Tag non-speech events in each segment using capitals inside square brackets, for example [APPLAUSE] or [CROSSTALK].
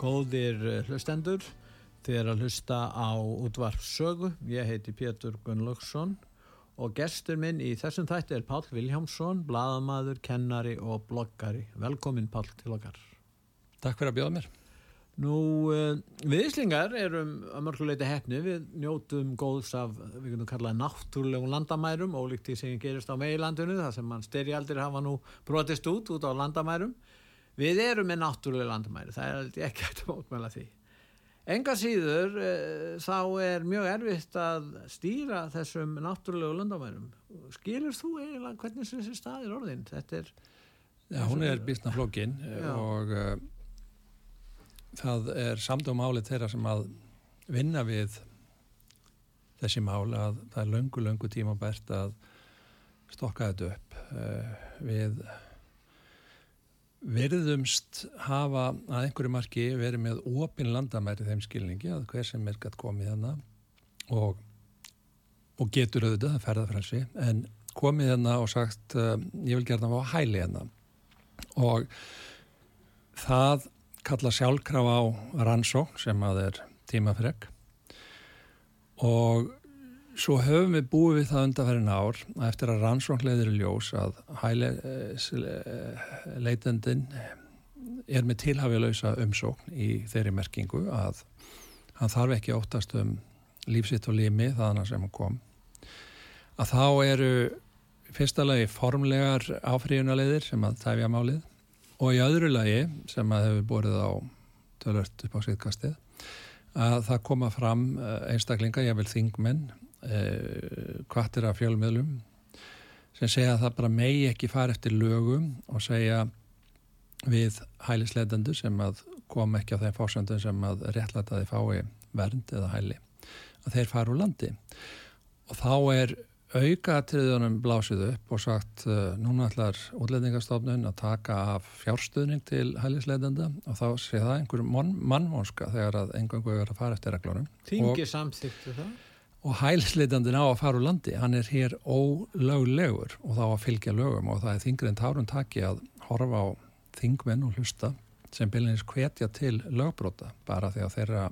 Góðir eh, hlustendur, þið er að hlusta á útvarpsögu. Ég heiti Pétur Gunnlaugsson og gestur minn í þessum þætti er Pál Viljámsson, bladamadur, kennari og bloggari. Velkomin Pál til okkar. Takk fyrir að bjóða mér. Nú, uh, við Íslingar erum að mörguleiti hefni, við njótum góðs af, við kunum kalla náttúrulegum landamærum, ólíkt því sem gerist á meilandinu, það sem mann styrjaldir hafa nú brotist út út á landamærum. Við erum með náttúrulega landamæri, það er ekki að mótmæla því. Enga síður uh, þá er mjög erfitt að stýra þessum náttúrulega landamærum. Skilur þú eiginlega hvernig þessi stað er orðin? Þetta er... Já, hún er bísna flókin og uh, það er samdóm álið þeirra sem að vinna við þessi mál að það er löngu, löngu tíma bært að stokka þetta upp. Uh, við verðumst hafa að einhverju marki verið með opin landamæri þeim skilningi að hver sem er gætt komið hana og, og getur auðvitað að ferða frelsi en komið hana og sagt uh, ég vil gera það á hæli hana og það kalla sjálfkraf á rannsó sem að er tímafreg og svo höfum við búið við það undanferðin ár að eftir að rannsóknleðir ljós að hæle leitendin er með tilhafilauðsa umsókn í þeirri merkingu að hann þarf ekki óttast um lífsitt og lími þannig sem hann kom. Að þá eru fyrsta lagi formlegar áfríðunarleðir sem að tæfja málið og í öðru lagi sem að hefur borðið á tölvört upp á síðkastið að það koma fram einstaklinga, ég vil þingmenn kvartir af fjölmiðlum sem segja að það bara megi ekki fara eftir lögum og segja við hælisleitandu sem að kom ekki á þeim fórsöndum sem að réttlæta þeir fái vernd eða hæli að þeir fara úr landi og þá er aukatriðunum blásið upp og sagt uh, núna ætlar útlendingastofnun að taka af fjárstuðning til hælisleitanda og þá sé það einhver mannvonska þegar að engangu er að fara eftir reglunum. Þingi samþyktu það? Og hælisleitandin á að fara úr landi, hann er hér ólöglegur og þá að fylgja lögum og það er þingri en tárun taki að horfa á þingmenn og hlusta sem byrjinist hvetja til lögbróta bara því að þeirra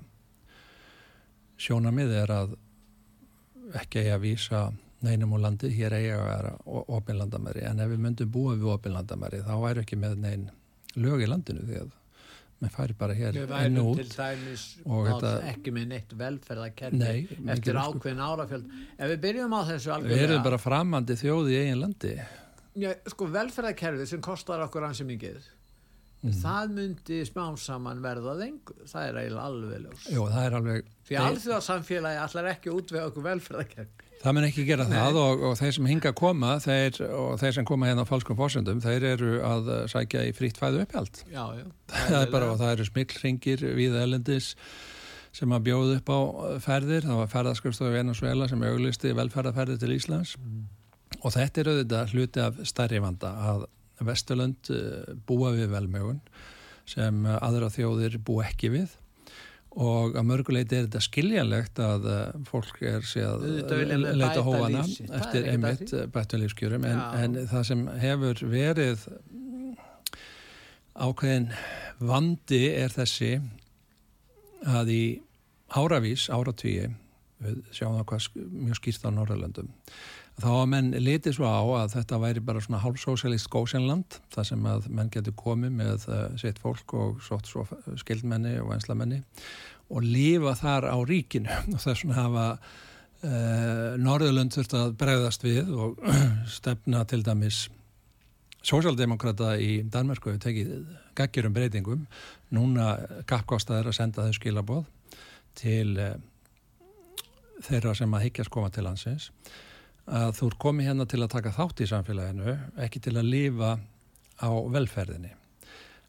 sjónamið er að ekki að vísa neinum úr landi, hér eiga að vera opinlandamæri, en ef við myndum búa við opinlandamæri, þá væri ekki með neinn lög í landinu því að maður færi bara hér enn út til dæmis og þetta, ekki með neitt velferðarkerfi nei, eftir ákveðin árafjöld ef við byrjum á þessu algjörlega við erum bara framandi þjóði í eigin landi. Já, sko velferðarkerfi sem kostar okkur ansi mikið mm. það myndi smám saman verðað engu. Það er eiginlega alveg ljós. Jó, það er alveg því alþjóðarsamfélagi allar ekki út við okkur velferðarkerfi. Það mun ekki gera Nei. það og, og þeir sem hinga koma þeir, og þeir sem koma hérna á falskum fórsöndum þeir eru að sækja í frítt fæðu upphjald já, já, [LAUGHS] það, er bara, það eru smikklringir við elendis sem að bjóðu upp á ferðir. Það var ferðarskjöfstofu Venezuela sem auglisti velferðarferðir til Íslands. Mm. og þetta er auðvitað hluti af stærri vanda að Vesturlund búa við velmögun sem aðra þjóðir bú ekki við. Og að mörguleiti er þetta skiljanlegt að fólk er séð að leita hóana eftir einmitt bættu lífskjörum en, en það sem hefur verið ákveðin vandi er þessi að í áravís, áratvíi við sjáum það hvað mjög skýrst á Norrlöndum þá að menn litið svo á að þetta væri bara svona hálfsósialist góðsennland þar sem að menn getur komið með uh, sitt fólk og svott svo skildmenni og einslamenni og lifa þar á ríkinu. [LAUGHS] Og þess vegna hafa uh, Norðurlund þurft að bregðast við og [CLEARS THROAT] stefna til dæmis Sósjaldemokrata í Danmarku hefur tekið gaggirum breytingum. Núna kappkástaður að senda þau skilaboð til uh, þeirra sem að higgjast koma til landsins að þú er komið hérna til að taka þátt í samfélaginu, ekki til að lifa á velferðinni.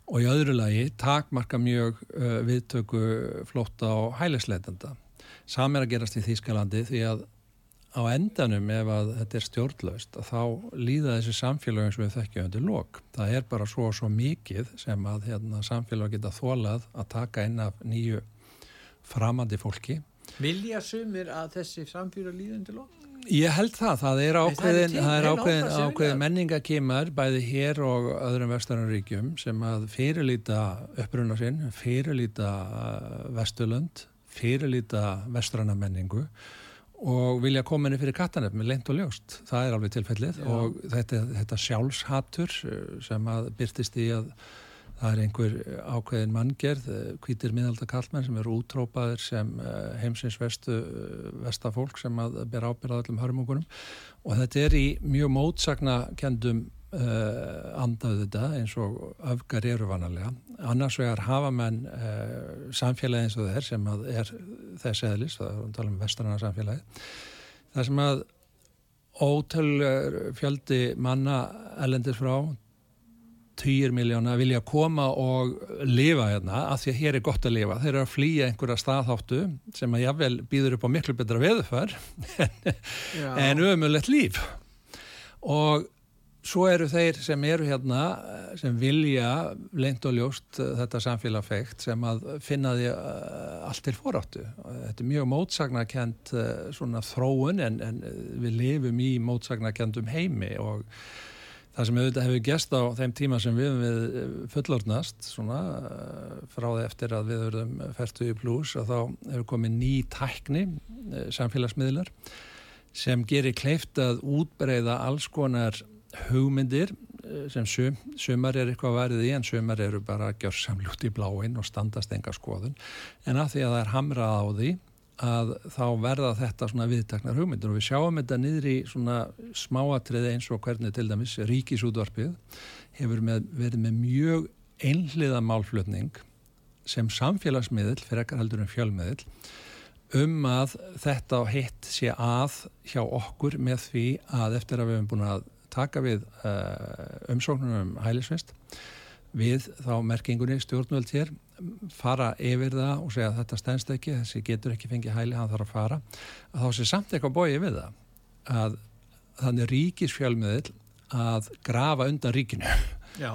Og í öðru lagi takmarka mjög uh, viðtöku flótta á hælisleitenda. Sam er að gerast í Þýskalandi því að á endanum ef að þetta er stjórnlaust þá líða þessi samfélagin sem við þekkjum undir lok. Það er bara svo og svo mikið sem að hérna, samfélag geta þólað að taka inn af nýju framandi fólki. Vilja sumir að þessi samfélag líða undir lok? Ég held það, það er ákveðin, það er ákveðin, ákveðin menningakímar bæði hér og öðrum vestaranríkjum sem að fyrirlíta uppruna sinn, fyrirlíta uh, vesturlönd, fyrirlíta vestrana menningu og vilja koma henni fyrir kattanef með leint og ljóst. Það er alveg tilfellið Já. og þetta, þetta sjálfshattur uh, sem að byrtist í að það er einhver ákveðin manngerð, hvítir miðalda kallmenn sem eru útrópaðir sem eh, heimsins vestu, eh, vestafólk sem að ber ábyrða öllum hörmungunum og þetta er í mjög mótsagna kendum uh, andað þetta eins og öfgar eru vanalega. Annars vegar hafa menn uh, samfélagi eins og þeir sem er þess eðlis, það er að tala um vestrana samfélagi, það sem að ótöl fjöldi manna ellendir frá týjir miljóna vilja koma og lifa hérna af því að hér er gott að lifa. Þeir eru að flýja einhverja staðháttu sem að jáfnvel býður upp á miklu betra veðufar [LAUGHS] en ömulegt líf. Og svo eru þeir sem eru hérna sem vilja leint og ljóst eh, þetta samfélagfegt sem að finna því eh, allt til foráttu. Þetta er mjög mótsagnakend svona þróun en, en við lifum í mótsagnakendum heimi og Það sem auðvitað hefur gest á þeim tíma sem við við fullorðnast svona eh, frá því eftir að við höfum færtu í pluss að þá hefur komið ný tækni, eh, samfélagsmiðlar sem gerir kleift að útbreyða alls konar hugmyndir eh, sem sum, sumar er eitthvað værið í en sumar eru bara gjörsamljútt í bláinn og standast enga skoðun. En að því að það er hamrað á því að þá verða þetta svona viðtaknar hugmyndir. Og við sjáum þetta niður í svona smáatriði eins og hvernig til dæmis ríkisútvarpið hefur með, verið með mjög einhliða málflutning sem samfélagsmiðl fyrir ekkar heldur en fjölmiðl um að þetta og hitt sé að hjá okkur með því að eftir að við hefum búin að taka við uh, umsóknunum um hælisvist við þá merkingunni stjórnvöld hér fara yfir það og segja að þetta stendst ekki, þessi getur ekki fengið hæli, hann þarf að fara, að þá sé samt eitthvað bóið við það að þannig ríkisfjölmiðil að grafa undan ríkinu. Já.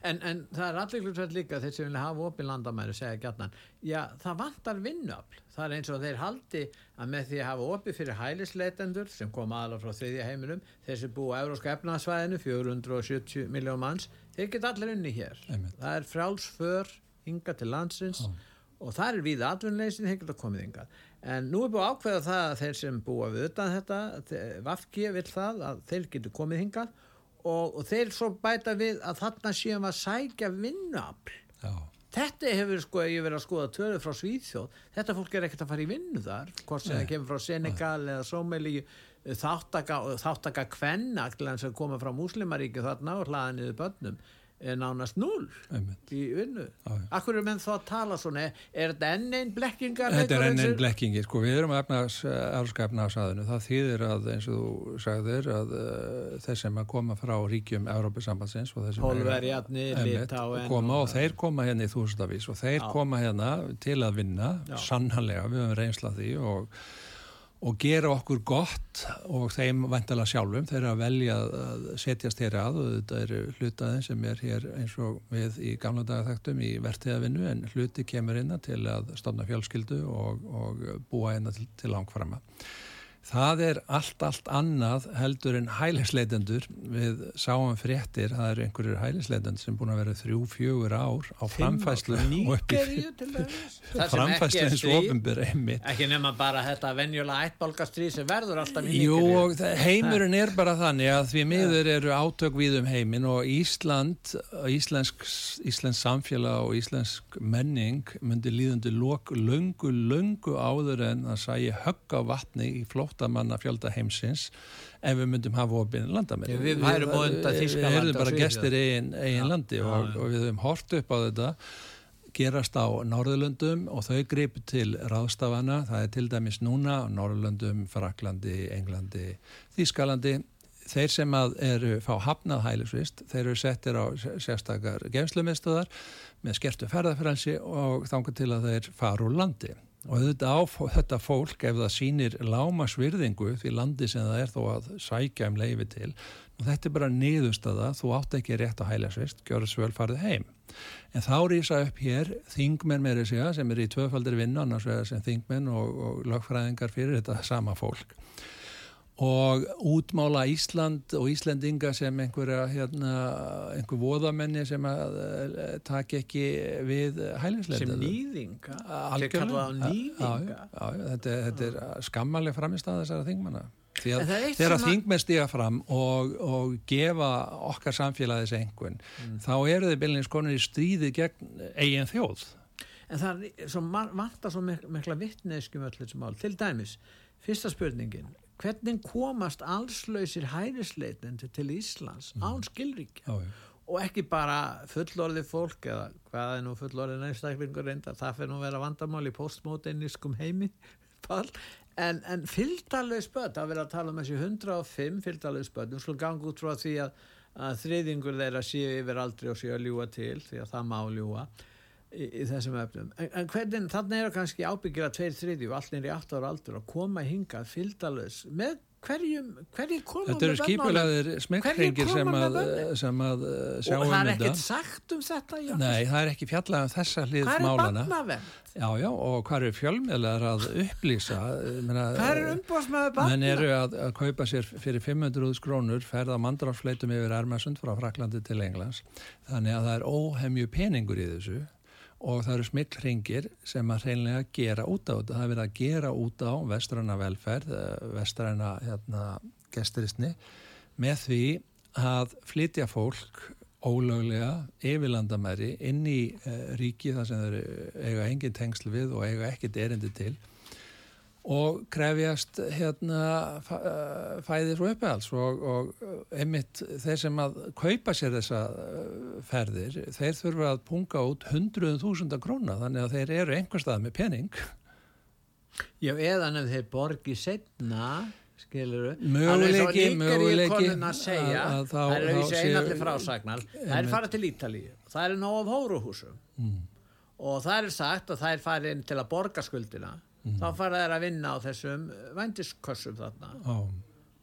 En, en það er allir hlutvært líka þeir sem vilja hafa opið landamæri segja gætnan, já það vantar vinnuafl það er eins og þeir haldi að með því að hafa opið fyrir hælisleitendur sem kom aðalega frá þriðja heiminum þeir sem búa á Euróska efnaðsvæðinu 470 miljón manns, þeir geta allir unni hér Einmitt. það er frjálsför hinga til landsins Já. og það er við atvinnleysin þeir geta komið hingað en nú er búið að ákveða það að þeir sem við utan þetta Vafki vil það að þeir getur komið hingað og, og þeir svo bæta við að þarna séum að sækja vinnuafl. Þetta hefur sko, ég verið að skoða tölu frá Svíþjóð, þetta fólk er ekkert að fara í vinnu þar, hvort sem Nei. það kemur frá Senegal eða Sómeli þáttaka, þáttaka kvenna að koma frá Múslimaríki þarna og hlaða niður börnum nánast null einmitt. í vinnu Já, já. Akkur er menn þá að tala svona er þetta enn einn blekkingar Þetta er enn einn blekkingi, sko, við erum að efnaðs, európska efnaðsæðinu, það þýðir að eins og þú sagðir að uh, þeir sem að koma frá ríkjum Európa-sambandsins koma og þeir koma hérna í þúsundavís og þeir Já. koma hérna til að vinna Já. sannhanlega, við höfum reynsla af því og, og gera okkur gott og þeim vantala sjálfum. Þeir eru að velja að setjast hér að og þetta eru hlutaðin sem er hér eins og við í gamla daga þekktum í vertiðavinnu en hluti kemur innan til að stofna fjölskyldu og, og búa hérna til, til langframa Það er allt, allt annað heldur en hælisleitendur. Við sáum fréttir, það eru einhverjur hælisleitendur sem búin að vera þrjú, fjögur ár á framfæslu og upp í Nýgeríu til dæmis? Það sem ekki framfæslu eins og ofinbyr einmitt. ekki nema bara þetta venjulega ættbálkastríð sem verður alltaf í Jú heimurinn er bara þannig að því miður eru átök við um heiminn og Ísland, íslensk, íslensk samfélag og íslensk menning myndi líðandi lok löngu, löngu áður en að sæja högg á vatni í flóttamanna fjölda heimsins ef við myndum hafa opinn landamæri. Við værum á undan Þýskalandi Við erum bara gestir í eigin Já, landi og, já. og við höfum hort upp á þetta. Gerast á Norðurlöndum og þau greipu til ráðstafana, það er til dæmis núna á Norðurlöndum, Fraklandi, Englandi, Þískalandi þeir sem að eru fá hafnað hælisvist, þeir eru settir á sérstakar gemslumistuðar með skertu ferðarfrælsi og þangar til að þeir fara úr landi og þetta, fólk ef það sýnir láma svirðingu því landi sem það er þó að sækja um leifi til og þetta er bara niðurstada þú átt ekki rétt á hælisvist, gjör þess vel farið heim. En þá rýsa upp hér þingmenn með þessi sem er í tvöfaldir vinna annars vegar sem þingmenn og, og lögfræðingar fyrir þetta sama fólk og útmála Ísland og Íslandinga sem einhverja hérna, einhver voðamenni sem að uh, tak ekki við hælinsleita sem nýðinga nýðinga þetta, þetta er skammaleg framist að þessara þingmanna. Því að þegar að þingmenn stiga fram og, og gefa okkar samfélagis einhvern mm. þá eru þau byrjins konur í stríði gegn eigin þjóð. En það vantar svo mikla vittneskjum öll þessu mál, til dæmis fyrsta spurningin hvernig komast allslausir hærisleitandi til Íslands mm. án skilríkja? Já, og ekki bara fullorði fólk eða hvað er nú fullorði næstaklingur reynda, það fyrir nú að vera vandamál í postmóteinískum heimi [LAUGHS] en, en fylgdalög spöld, það verður að tala um þessi 105 fylgdalög spöld, nú skulum ganga út frá því að, að þriðingur þeirra séu yfir aldrei og séu að ljúa til því að það má ljúa í, í þessum öfnum en, en hvernig, þannig eru kannski ábyggir að tveir þriði og allir í 8 ára aldur að koma hingað fylgdalus með hverjum, hverjum komum þetta eru skipulegðir smekkringir sem að, sem að sjá um þetta og það er ekkert sagt um þetta já. nei, það er ekki fjallað um þessa hlið málana já, já, og hvað eru fjölmiðlar að upplýsa? Hvað eru umbóðsmaður barna menn eru að, að kaupa sér fyrir 500 skrónur ferða mandráfsfleitum yfir Ermasund frá Fraklandi til Englands. Þannig að það er óhemju peningur í þessu og það eru smillringir sem að hreinlega gera út á þetta. Það er verið að gera út á vestræna velferð, eh, vestræna hérna, gesturistni með því að flytja fólk ólöglega yfirlandamæri inn í uh, ríki þar sem þeir eiga engin tengsl við og eiga ekkit erindi til og krefjast hérna eh, fæðis og uppehals og, og einmitt þeir sem að kaupa sér þessa eh, ferðir þeir þurfa að punga út hundruðum þúsunda króna þannig að þeir eru einhver stað með pening. Já, eðan ef þeir borgi setna skiluru, möguleiki möguleiki það er auðvitað einalli frásagnar það er farið til Ítalíu, það er nóg af hóruhúsum. Mm. og það er sagt að það er farið til að borga skuldina mm. þá fara þær að vinna á þessum vændiskössum þarna oh.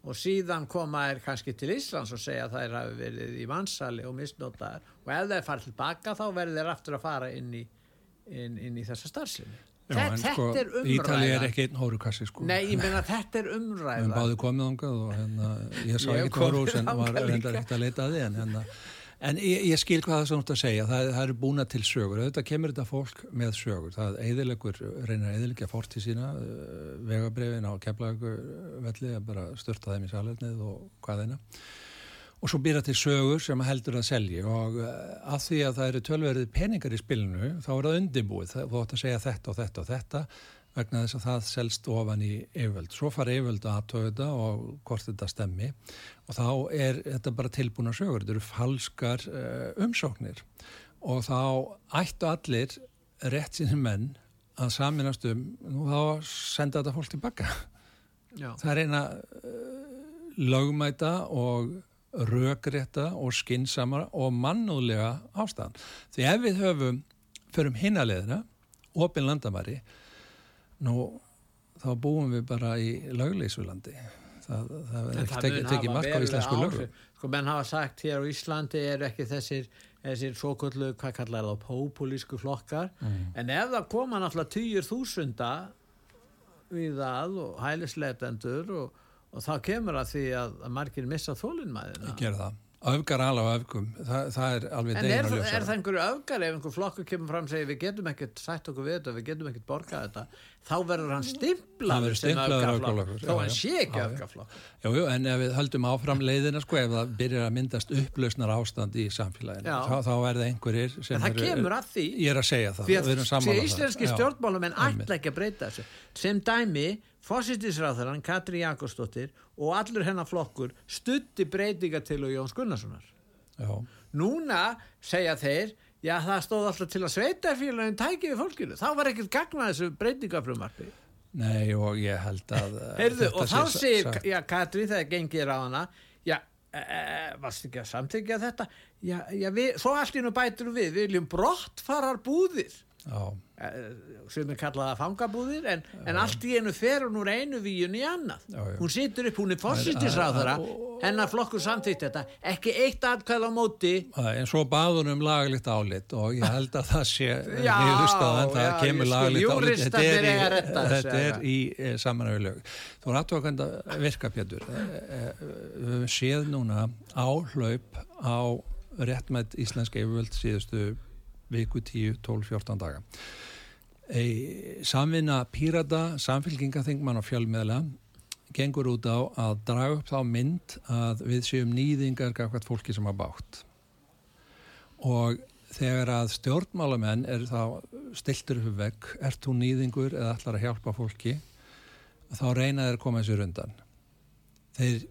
og síðan koma þær kannski til Íslands og segja að þær hafi verið í mannsali og misnótaðar og ef þær fara tilbaka þá verður þær aftur að fara inn í, inn, inn í þessa starfsynni Þetta, sko, er umræða Ítali er ekki einn hórukassi sko. Nei, ég meina þetta er umræða Við báðum komið ángað og hérna, ég sá ekki tóru sem var reyndar ekkert að leita að þið en hérna En ég, ég skil hvað það er svona að segja, það, það eru búna til sögur, auðvitað kemur þetta fólk með sögur, það eðilegur, reynir að eðilegja fórt í sína, uh, vegabrefin á kemlaugvelli, bara störta þeim í salernið og hvað þeina. Og svo býra til sögur sem heldur að selja og uh, að því að það eru tölverið peningar í spilinu, þá er það undirbúið, þú ætti að segja þetta og þetta og þetta vegna þess að það selst ofan í yfirvöld. Svo fara yfirvöld að aðtöða þetta og hvort þetta stemmi og þá er þetta bara tilbúna sögur. Þetta eru falskar uh, umsóknir og þá ættu allir rétt sínir menn að saminast um nú þá senda þetta fólk tilbaka. Já. Það er eina uh, lögmæta og rökrétta og skinsamara og mannúðlega ástæðan. Því ef við höfum förum hinaleðina, opin landamæri Nú, þá búum við bara í lögleysulandi. Það, það er ekki tekið teki mark á íslensku löglu. Sko, menn hafa sagt hér á Íslandi er ekki þessir, þessir svo kvöldu, hvað kallar það, populísku flokkar. Mm. En ef það koma náttúrulega týjur þúsunda við það og hælisleitendur og, og þá kemur að því að, að margir missa þólinnmæðina. Öfgar alveg öfgum, Þa, það er alveg. En er það einhverju öfgar ef einhver flokkur kemur fram og segir við getum ekkert sætt okkur við þetta, við getum ekkert borgað þetta, þá verður hann stimplaður sem öfgarflokkur, þó hann sé ekki öfgarflokkur. Jú, jú, en ef við höldum áfram leiðina, sko, ef það byrjar að myndast upplausnar ástand í samfélaginu, þá, þá er það einhverjir sem eru... En það kemur að því, ég er að segja það, við erum saman á það. Því íslenski stjórnmálum en ætla ekki að breyta þessu. Sem dæmi Fósittisráþarann Katri Jakobsdóttir og allur hennar flokkur stutti breytinga til og Jóns Gunnarssonar. Já. Núna segja þeir, já það stóð alltaf til að sveitafélagin tæki við fólkinu, þá var ekkert gagnað þessu breytingafrumarfi Nei og ég held að uh, Heyrðu, og þá segir, já, Katrín þegar gengir á hana já, e, e, varst ekki að samþykja þetta já, já, við, svo allt í nú bætur við við viljum brottfarar búðir Já, Eh, sem er kallað að fangabúðir en, en allt í einu fer hún úr einu víun í annað. Já, já. hún situr upp, hún er fórsýttisráðara hennar flokkur samþýtt þetta. Ekki eitt atkvæð á móti. En svo baður um lagalegt álit og ég held að það sé [LAUGHS] Já, niðurstaðan, það já, kemur lagalegt álit. Þetta er að í, þetta er í e, samanöfu lög. Þú er aðtókand að virka Pétur. E, e, við höfum séð núna áhlaup á réttmætt íslenska yfirvöld síðustu viku 10, 12, 14 daga. E, samvinna pírata, samfélkingaþingmann og fjölmiðla gengur út á að draga upp þá mynd að við séum nýðingar gafkvæmt fólki sem hafa bátt og þegar að stjórnmálamenn er þá stiltur upp vekk, ert þú nýðingur eða ætlar að hjálpa fólki? þá reyna þeir að koma sér undan. Þeir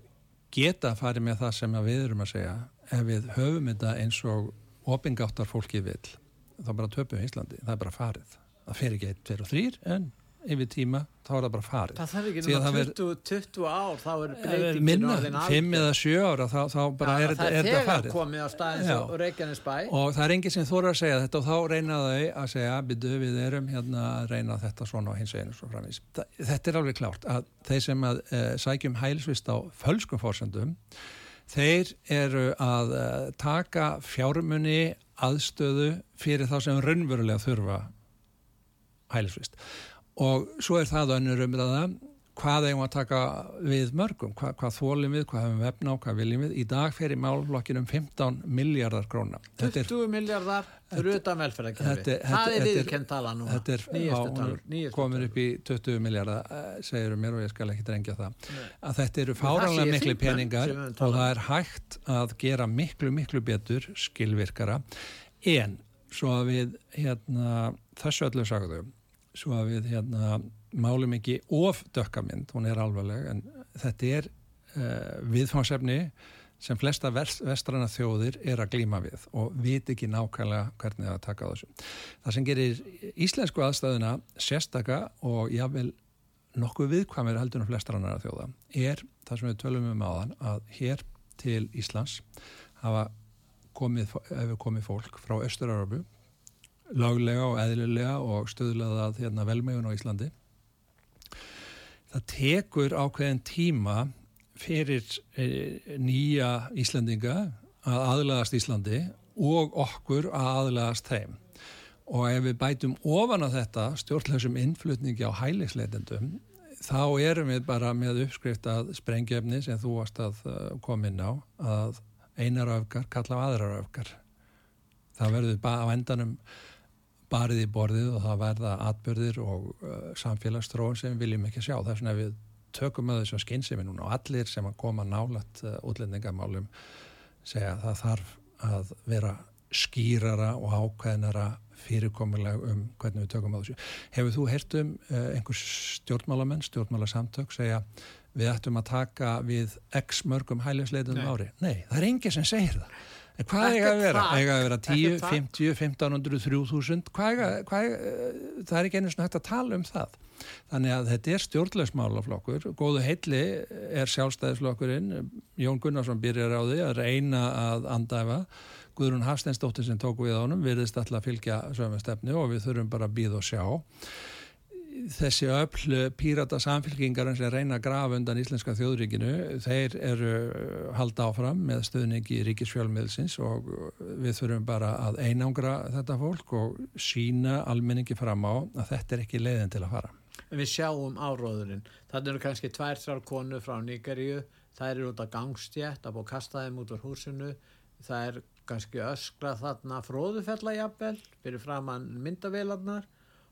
geta að fara með það sem við erum að segja ef við höfum þetta eins og opingáttar fólki vil þá bara töpum við Íslandi, það er bara farið. Það fer ekki 1, 2 og 3 en yfir tíma þá er það bara farið. Það þarf ekki það ver- 20, 20 ár þá er Ef breytingin minna, orðin 5 eða 7 ára þá, þá bara Já, er, það er er þegar farið. og og það er enginn sem þóra að segja þetta og þá reyna þau að segja byrju við erum hérna að reyna þetta svona og hins og svo framvís. Þa- Þetta er alveg klárt að þeir sem að e, sækjum hælsvist á fölskum fórsendum þeir eru að e, taka fjármunni aðstöðu fyrir þá sem raunverulega þurfa hælisvist. Og svo er það önnur umræða hvað eigum að taka við mörgum? Hvað, hvað þólum við, hvað hefum við efna á, hvað viljum við? Í dag fer í málflokkinu um 15 miljardar króna. Þetta er, 20 miljardar fyrir utan velferðarkerfi það er viðkend tala nú þetta er nýjastu komin upp í 20 miljardar segirum mér og ég skal ekki drengja það. Að þetta eru segir miklu peningar og um. það er hægt að gera miklu miklu betur skilvirkara. En svo að við hérna, þessu öllu sagðu svo að við hérna, málum ekki of dökkamynd, hún er alvarleg en þetta er uh, viðfangsefni sem flesta vest, vestrana þjóðir er að glíma við og vit ekki nákvæmlega hvernig það taka á þessu. Það sem gerir íslensku aðstæðuna sérstaka og jável nokkuð viðkvæmir heldur en flestra annara þjóða er það sem við tölum um áðan að hér til Íslands hafa komið, komið fólk frá Östur-Európu laglega og eðlilega og stöðlaða að hérna, velmegun á Íslandi það tekur ákveðin tíma fyrir e, nýja Íslandinga að aðlagast Íslandi og okkur að aðlagast þeim. Og ef við bætum ofan á þetta stjórnlegsum innflutningi á hælisleitendum þá erum við bara með uppskrift að sprengjefni sem þú varst að uh, koma inn á að einar öfgar kalla á aðrar öfgar það verður bara á endanum barið í borðið og það verða atbyrðir og uh, samfélagsstróun sem viljum ekki sjá. Það er svona ef við tökum að þessum skynsemi núna og allir sem að koma nálat uh, útlendingamálum segja að það þarf að vera skýrara og ákveðnara fyrirkomuleg um hvernig við tökum á þessu. Hefur þú heyrt um uh, einhvers stjórnmálamenn, stjórnmálasamtök segja við ættum að taka við x mörgum hælisleitum Nei. ári? Nei, það er enginn sem segir það. En hvað eiga að vera? Eiga að vera 10, Ekkert þak. 50, 1500, 3000? Hvað eiga, hvað eiga, það er ekki einu svona hægt að tala um það. Þannig að þetta er stjórnlegsmálaflokkur. Góðu heilli er sjálfstæðisflokkurinn. Jón Gunnarsson byrjar á því að reyna að andæfa. Guðrún Hafsteinsdóttir sem tók við ánum virðist alltaf að fylgja sömu stefni og við þurfum bara að býða og sjá þessi öll pírata samfélkingar sem reyna að grafa undan íslenska þjóðríkinu þeir eru halda áfram með stöðningi í ríkisfjölmiðsins og við þurfum bara að einangra þetta fólk og sína almenningi fram á að þetta er ekki leiðin til að fara. En við sjáum áróðurinn. Þannig eru kannski tvær, þrjár konu frá Nígeríu, það eru út að gangstjætt, að búið að kasta þeim út úr húsinu, það er kannski öskra þarna fróðufellajabel fyrir framann myndavélarnar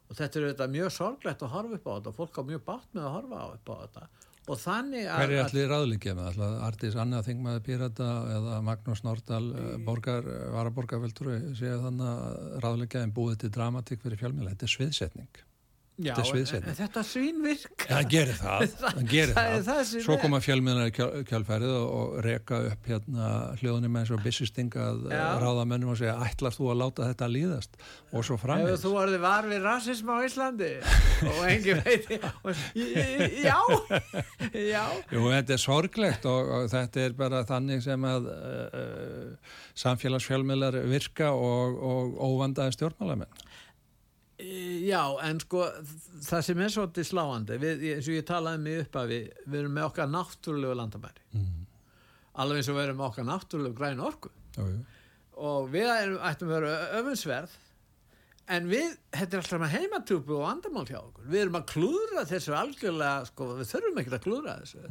og þetta er auðvitað mjög sorglegt að horfa upp á þetta fólk á mjög bátt með að horfa upp á þetta og þannig að... Hver er allir ráðlíkja með alltaf? Artís Anna Þingmaði Pírata eða Magnús Nordal borgar, varaborgarveldur séu þannig að ráðlíkja en búið til dramatík fyrir fjölmjöla. Þetta er sviðsetning. Já, þetta en, þetta svínvirk Já, [LAUGHS] það gerir það, það gerir það það. það Svo koma fjölmiðnar í kjál- kjálfærið og, og reka upp hérna hljóðunum eins og bissisting að Já. ráða mönnum og segja ætlast þú að láta þetta líðast og svo framvegis. þú orðið var við rasism á Íslandi [LAUGHS] og engi veit og, já [LAUGHS] já Jú, þetta er sorglegt og, og þetta er bara þannig sem að uh, samfélagsfjölmiðlar virka og, og óvandaði stjórnmálamenn. Já, en sko það sem er svolítið sláandi við, eins og ég talaði mig upp að við við erum með okkar náttúrulegu landamæri. Mm. alveg eins og við erum með okkar náttúrulegu græn orku. Jú, jú. og við erum, ættum að vera öfunnsverð en við, þetta er alltaf heimatúpu og vandamál hjá okkur. Við erum að klúðra þessu algjörlega sko, við þurfum ekki að klúðra þessu.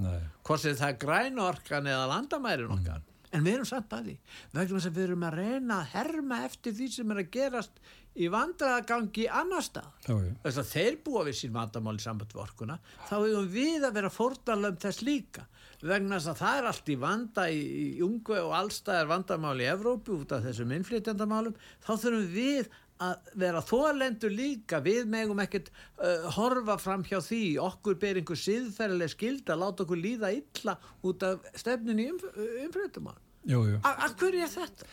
Hvort sem það er græn orkan eða landamærin okkar en við erum samt að því vegna að við erum að reyna að herma eftir því sem er að gerast í vandraðagangi annar stað þess að þeir búa við sín vandamál í samband við orkuna þá hefum við að vera fórnarlöfum þess líka. Vegna þess að það er allt í vanda í, í ungu og allstæðar vandamál í Evrópu út af þessum innflytjandamálum þá þurfum við að vera þólendur líka. Við megum ekkert uh, horfa fram hjá því. Okkur ber einhver siðferðileg skild að láta okkur líða illa út af stefnin í umflytjandamál Jú, jú. Af hverju er þetta?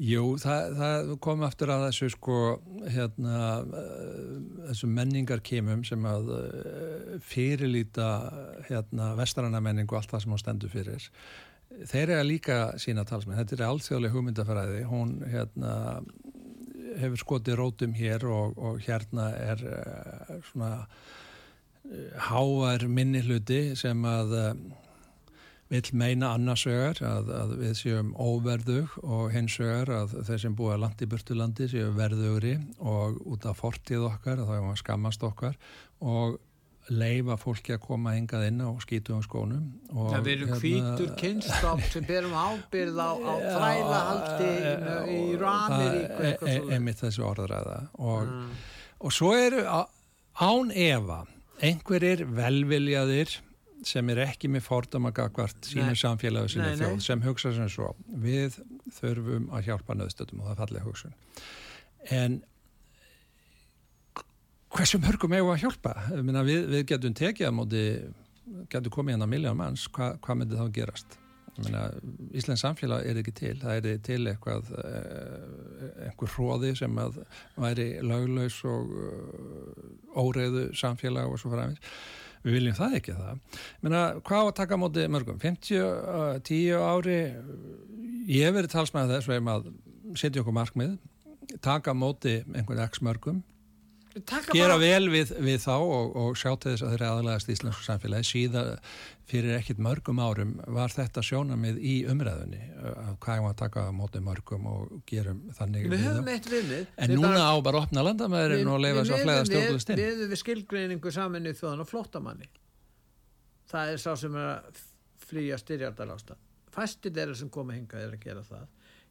Jú, það, það kom aftur að þessu sko, hérna, uh, þessu menningar kemum sem að uh, fyrirlíta hérna, vestrana menningu allt það sem hún stendur fyrir. Þeir eru líka sína talsmenn. Þetta er allþjóðlega hugmyndafræði. Hún hérna, hefur skotið rótum hér og, og hérna er uh, svona háar minni hluti sem að vill meina annars vegar að, að við séum óverðug og hins vegar að þeir sem búa langt í burtulandi séu verðugri og út af fortíð okkar, þá erum við að skammast okkar og leifa fólki að koma hingað inn á skítum skónum. Og, Það verður hvítur kynstopp sem berum ábyrð á, á þrælahaldi í Rameríku e, e, Einmitt þessu orðræða og, og svo eru án efa einhverjir velviljaðir sem er ekki með fordama gagvart sínu Nei. samfélagi sinni Nei, nei. þjóð sem hugsa sem svo við þurfum að hjálpa nöðstöldum og það er fallega hugsun en hversu mörgum eigum við að hjálpa meina, við, við getum tekið á móti getum komið hérna miljón manns hva, hvað myndi þá gerast Íslands samfélag er ekki til það er til eitthvað eh, einhver hróði sem að væri löglaus og uh, óreiðu samfélag og svo framins við viljum það ekki það. Meina, hvað að taka á móti mörgum? 50, uh, 10 ári? Ég verið talsmaður þess vegum að setja okkur markmið taka á móti einhvern x mörgum gera bara- vel við, við þá og, og sjá til þess að þeir aðalagast íslensku samfélagi. Síðan fyrir ekkit mörgum árum var þetta sjónamið í umræðunni að hvað er að taka á móti mörgum og gerum þannig Við við höfum eitt viðmið. En núna bara- á bara opna landamæðurinn og leifa svo flega stjórnlust inn. Við við, við skilgreiningu saminu þjóðan og flóttamanni. Það er sá sem er að flýja styrjardalásta Fæstir þeirra sem koma hingað er að gera það.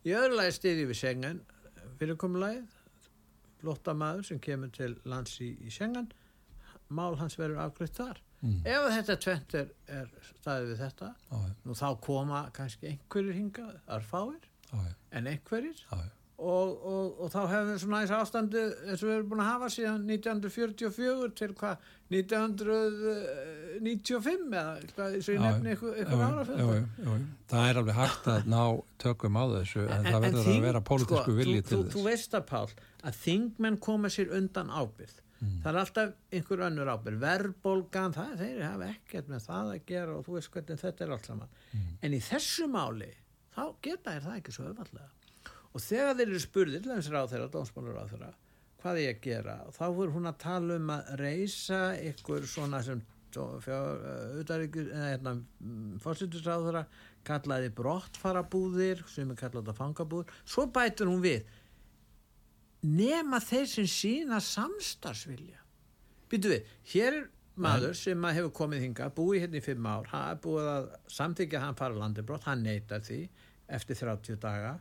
Í öðru lagi styrjum við Schengen fyrirkomulagið flóttamaður sem kemur til lands í, í Schengen mál hans verður afgriðt þar Mm. Ef þetta tvent er, er staðið við þetta nú þá koma kannski einhverjir hingað arfáir já, já, en einhverjir. Og, og, og þá hefum við svona þessi ástandi eins og við erum búin að hafa síðan 1944 til hvað 1995 eða hvað eins og ég nefni ykkur ára jú, jú. Það er alveg hægt að ná tökum á þessu en, það verður þing- að vera pólitísku sko, vilji til þú, þess þú veist að Pál að þingmenn koma sér undan ábyrð Mm. það er alltaf einhver önnur ábyrð verðbólgan, það, þeir hafa ekkert með það að gera og þú veist hvernig þetta er allt saman Mm. en í þessu máli þá geta þér það ekki svo öfallega og þegar þeir eru spurðir til þess ráð þeirra, dómsmálur ráð þeirra hvað er ég að gera þá voru hún að tala um að reysa ykkur svona sem auðvitaðríkur hérna, fórsettisráð þeirra kallaði brottfarabúðir sem er kallað að fangabúðir. Svo bætur hún við nema þeir sem sína samstarfsvilja. Býtu við, hér er maður sem að hefur komið hinga, búið hérna í fimm ár hann er búið að samþykja að hann fara landinbrott, hann neytar því eftir 30 daga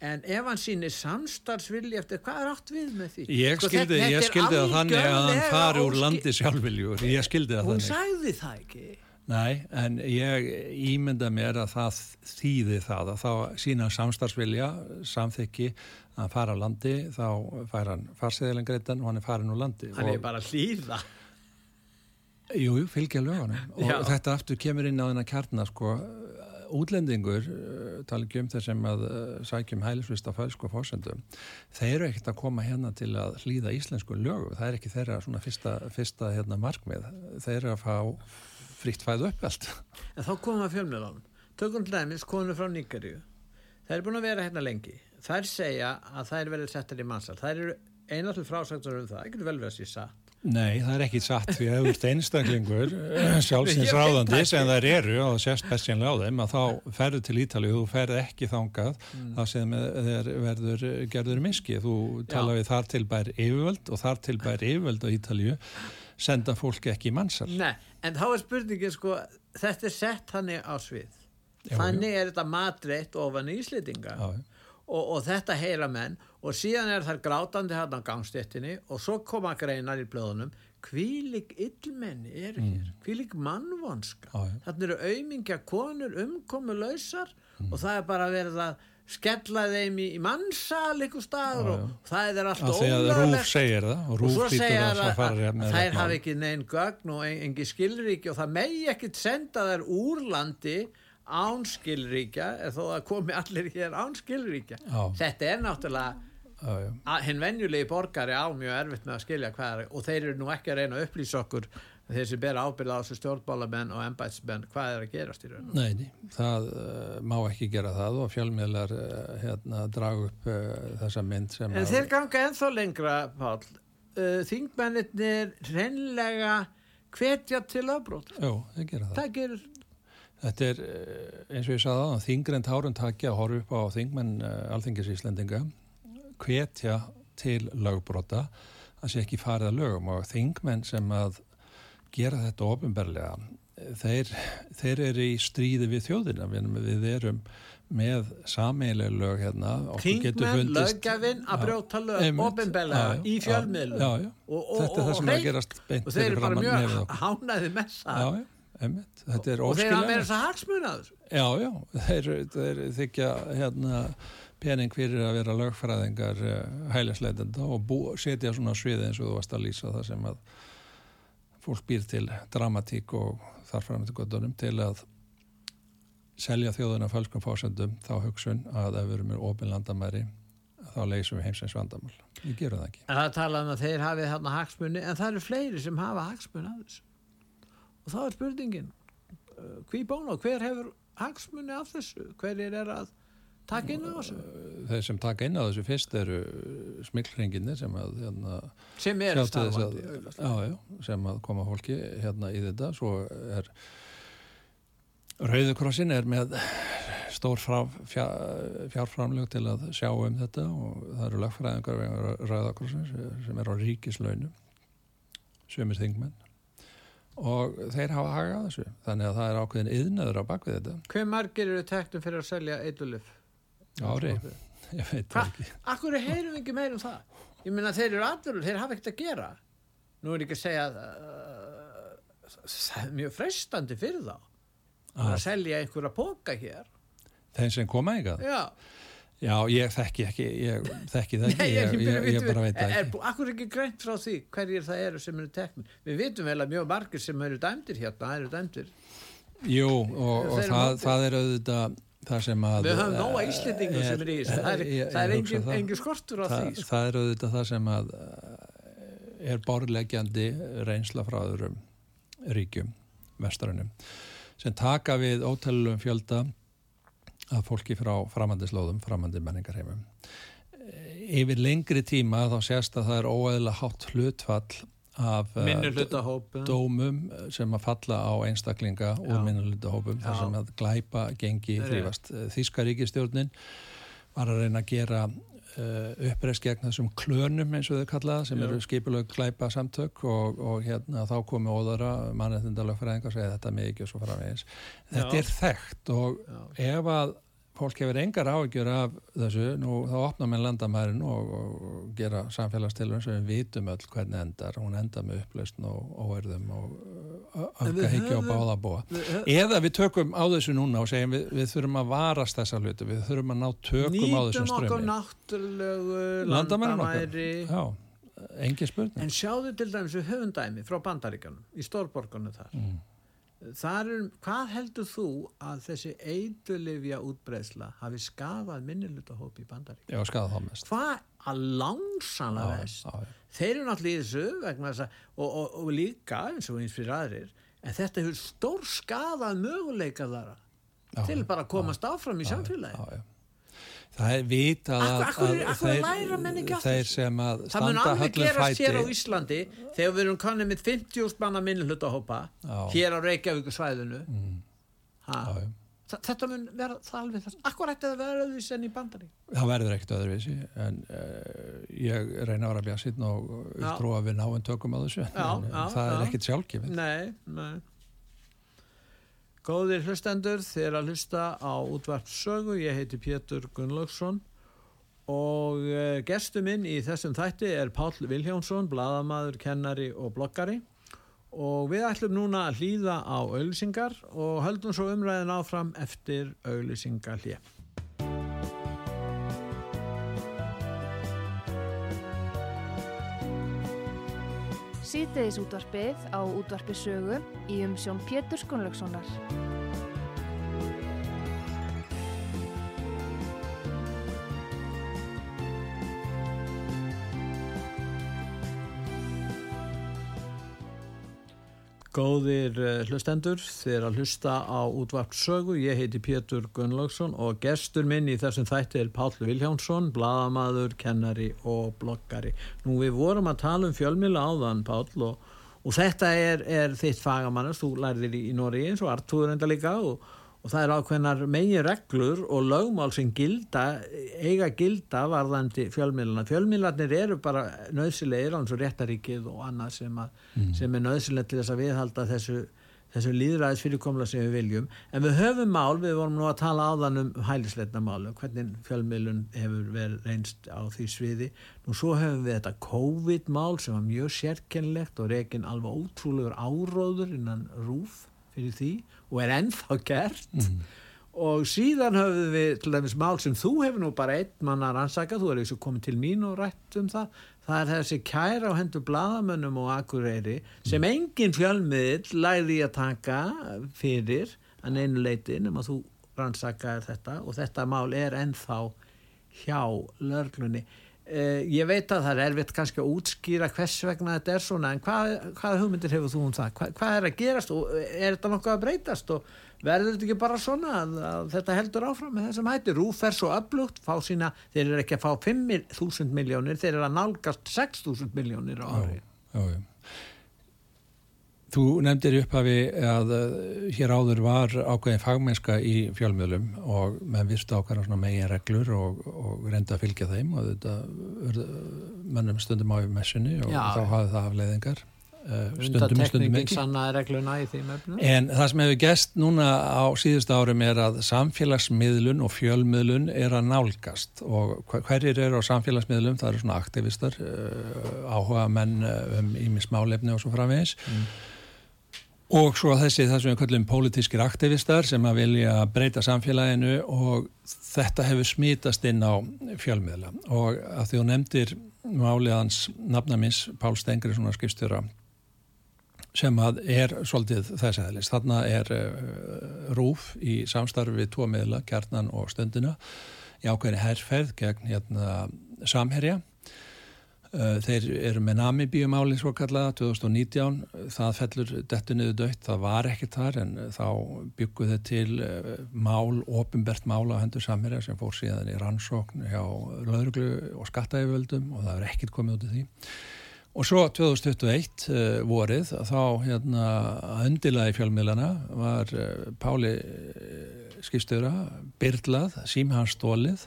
en ef hann sýnir samstarfsvilja eftir hvað er átt við með því Ég Sko, skildi, þetta- ég skildi það þannig að hann fari úr landi sjálfviljur, ég skildi það hún þannig sagði það ekki Nei, en ég ímynda mér að það þýði það að þá sína samstarfsvilja, samþykki að fara á landi, þá fær hann farsiðilengreitan og hann er farin úr landi. Hann er bara hlýða. Jú, jú, fylgja lögunum og Já. þetta aftur kemur inn á þennan kjarnar sko, útlendingur uh, tala ekki um þessum að uh, sækjum hælisvist á fælsku fórsendum þeir eru ekkert að koma hérna til að hlýða íslensku lögu, það er ekki þeirra svona fyrsta, fyrsta hérna markmið þeir eru að fá fritt fæðu upp allt. En þá koma fjölmjölanum. Tökum hlæmis konu frá Nýgaríu. Það er búin að vera hérna lengi. Er segja að það er verið settar í mannsal. Það eru einallu frásagtur um það. Getur vel verið að sé satt. Nei, það er ekki satt því að ef þú ert einstaklingur sjálfsins ráðandi sem þær eru og sérst bestjánlega á þeim að þá ferðu til Ítalið þú ferð ekki þangað mm. þá sem þeir verður gerður miski. Þú tala Já. við þar til bær yfirvöld og þar til bær yfirvöld á Ítalið senda fólki ekki í mannsal Nei, en þá er spurningin sko þetta er sett hannig á svið já, þannig já. er þetta matreitt ofan í Íslitinga og, og þetta heyra menn. Og síðan er þær grátandi hann á gangstéttinni og svo koma greinar í blöðunum. Hvílig illmenni er hér. Mm. hvílig mannvonska. Þannig eru auðmingja konur umkomu lausar mm. og það er bara verið að skella þeim í, í mannsal ykkur staður og það er allt ólega Rúf segir það og, og svo segir það að, að, að þær hafi ekki neinn gögn og engi skilríki og það megi ekkit senda þær úr landi án skilríkja þó að komi allir hér án skilríkja. Já. þetta er náttúrulega hinn venjulegi borgari á mjög erfitt með að skilja hvað er og þeir eru nú ekki að reyna að upplýsa okkur þeir sem ber ábyrða á þessu stjórnbálamenn og ennbætsmenn, hvað er að gerast í rauninu? Nei, það uh, má ekki gera það og fjálmiðlar uh, hérna, dragu upp uh, þessa mynd sem En þeir ganga enþá lengra, Pál Þingmennir reynlega hvetja til afbrót Jó, þeir gera það. Það gerur Þetta er, eins og ég sagði á þingrend hárun takja að horfa upp á þingmenn alþingisíslendinga hvetja til lögbróta að sé ekki farið að lögum og þingmenn sem að gera þetta ofinberlega þeir, þeir eru í stríði við þjóðina. Við, við erum með sameileg lög hérna. Kringmenn, löggafinn að brjóta lög ofinberlega í fjölmiðlu og, og, þetta það sem að gerast og þeir eru bara mjög hánaði með það. Já, einmitt, þetta er og þeir hafa verið þess að hagsmunaður já, já, þeir, þeir þykja hérna pening fyrir að vera lögfræðingar uh, hælisleitenda og bú, setja svona sviði eins og þú varst að lýsa það sem að fólk býr til dramatík og þarfram til göttunum til að selja þjóðuna falskum fásendum þá hugsun að ef við erum með ofin landamæri þá leysum við heimsins vandamál. Við gerum það ekki. En það tala um að þeir hafið þarna hagsmunni en það eru fleiri sem hafa hagsmunni af þessu. Og þá er spurningin hví bóna, hver hefur hagsmunni af þessu? Hverjir er að taka inn á þessu? Þeir sem taka inn á þessu fyrst eru smilkringinni sem að hérna, sem er starfandi sem að koma fólki hérna í þetta svo er Rauðukrossin er með stór fjárframlög til að sjá um þetta og það eru lagfræðingar Rauðukrossin sem er á ríkislaunum sömur þingmenn og þeir hafa hagað þessu. Þannig að það er ákveðin yðnaður á bakvið þetta. Hver margir eru tektum fyrir að selja eitthulif? Ári, [LAUGHS] ég veit Hva? ekki. Akkur heyrum við ekki meir um það? Ég minna þeir eru aðvölu, þeir hafa ekkert að gera. Nú er ekki að segja uh, það er mjög frestandi fyrir þá. Að, að selja einhverja póka hér. Þeir sem koma eitthvað? Já Já, ég þekki ekki, ég þekki það [LAUGHS] ekki, ég, ég, ég bara veit það ekki. Akkur er ekki greint frá því hverjir það eru sem eru teknum? Við vitum vel að mjög margir sem eru dæmdir hérna, eru dæmdir. Jú, og, og það, það er auðvitað það sem að við höfum nóga íslendingu sem er í þessu það er, það er engin, engin skortur á það, því sko. það er auðvitað það sem að er borlegjandi reynsla frá öðrum ríkjum vestarunum sem taka við ótalum fjölda að fólki frá framandislóðum framandi menningarheimum yfir lengri tíma þá sést að það er óæðilega hátt hlutfall af uh, dómum sem að falla á einstaklinga Já. úr minnulutahópum þar sem að glæpa gengi þrýfast. Þíska ríkistjórnin var að reyna að gera uppreist gegn þessum klönum eins og þau kallaða sem Já. eru skipilög glæpa samtök og, og hérna þá komi óðara mannetindalögfræðingar og segja þetta mikið og svo framvegis. Þetta Já. er þekkt og ef að fólk hefur engar áhyggjur af þessu, nú þá opna með landamærin og, og gera samfélagstilurinn sem við vitum öll hvernig endar. Hún endar með upplausn og óerðum og öfgahyggja og báðabóa eða við tökum á þessu núna og segjum við, við þurfum að varast þessa hluti, við þurfum að ná tökum á þessum strömi Nýtum okkur náttúrulegu landamæri Já, engi spurning. En sjáðu til dæmis höfundæmi frá bandaríkanum í stórborgunum þar. Mm er, hvað heldur þú að þessi eidulifja útbreysla hafi skafað minnilutahópi í bandarík? Já, skafað það mest. Hvað að langsanlega vest? Já, já. Þeir eru náttúrulega í þessu vegna þess að, og, og, og líka eins og eins fyrir aðrir, en þetta hefur stór skafað möguleika þara já, til bara að komast áfram í samfélagi. Já, já það er vitað að, að, að þeir, þeir sem að standa höllum fæti það mun alveg gerast hér á Íslandi þegar við erum kannið með 50 spanna minnhlutahópa hér á Reykjavík svæðinu mm. þetta mun vera það alveg þess akkur ætti það að vera öðruvísi enn í bandari það verður ekkert öðruvísi en uh, ég reyna að vera bjásinn og trú að við náum tökum á þessu já, en, já, það já. er ekkert sjálfgefið. Nei, nei Góðir hlustendur, þér að hlusta á útvarpsögu, ég heiti Pétur Gunnlaugsson og eh, gestu minn í þessum þætti er Pál Viljónsson, bladamadur, kennari og bloggari og við ætlum núna að hlýða á auðlisingar og höldum svo umræðin áfram eftir auðlisingarlið. Sýteðis útvarpið á útvarpisögu í umsjón Pétur Skunlökssonar. Góðir eh, hlustendur, þið er að hlusta á útvart sögu, ég heiti Pétur Gunnlaugsson og gestur minn í þessum þætti er Páll Viljánsson, bladamadur, kennari og bloggari. Nú við vorum að tala um fjölmjöla áðan Páll og, og þetta er, er þitt fagamannast, þú lærðir í, í Nóri eins og Artúður enda líka og og það er ákveðnar megin reglur og lögmál sem gilda, eiga gilda varðandi fjölmiðluna. Fjölmiðlarnir eru bara nöðsilegir án svo réttaríkið og annað sem, að, mm. sem er nöðsilegt til þess að viðhalda þessu, þessu líðræðis fyrirkomla sem við viljum. En við höfum mál, við vorum nú að tala áðan um hælisleitna málu, hvernig fjölmiðlun hefur verið reynst á því sviði. Nú svo höfum við þetta COVID-mál sem var mjög sérkennlegt og reygin alveg ótrúlegur áróður innan rúf fyrir því og er ennþá gert mm. og síðan höfum við til dæmis mál sem þú hefur nú bara einn mannar ansakað, þú er eins og komið til mín og rætt um það, það er þessi kæra á hendur bladamönnum og akureyri sem mm. engin fjölmiðl læði að taka fyrir að neinu leiti nema þú rannsakaði þetta og þetta mál er ennþá hjá lörglunni Uh, ég veit að það er erfitt kannski að útskýra hvers vegna þetta er svona en hvað, hvað hugmyndir hefur þú um það? Hva, hvað er að gerast og er þetta nokkuð að breytast og verður þetta ekki bara svona að, að þetta heldur áfram með þessum hætti? Rúf er svo öflugt, fá sína, þeir eru ekki að fá 5.000 miljónir, þeir eru að nálgast 6.000 miljónir á ári. Já, já, já. Þú nefndir upphafi að uh, hér áður var ákveðin fagmennska í fjölmiðlum og menn virst ákveðin svona megin reglur og, og reynda að fylgja þeim og þetta mannum stundum á í messunni og Já. þá hafði það afleiðingar uh, stundum, stundum ekki. En það sem hefur gæst núna á síðust árum er að samfélagsmiðlun og fjölmiðlun er að nálgast og hverjir eru á samfélagsmiðlum? Það eru svona aktivistar uh, áhuga menn um ímismálefni og svo framvegis. Mm Og svo þessi það sem við kallum pólitískir aktivistar sem að vilja breyta samfélaginu og þetta hefur smítast inn á fjölmiðla og að því þú nefndir máliðans nafnamins Pál Stengri svona skipstjóra sem að er svolítið þess aðeins. Þarna er uh, rúf í samstarfi við tvo miðla, kjarnan og stundina í ákveðinu herrferð gegn hérna, samherja Eh, þeir eru með Namibíumáli svo kallaða 2019, það fellur dettu niður dött, það var ekkert þar en þá bygguð þeir til eh, mál, ofinbert mál á hendur samverja sem fór síðan í rannsókn hjá löðruglu og skattaæfjöldum og það er ekkert komið út af því. Og svo 2021 uh, eh, vorið þá hérna öndilaði fjölmiðlana var Páli skipstöra byrlað, símhansstólið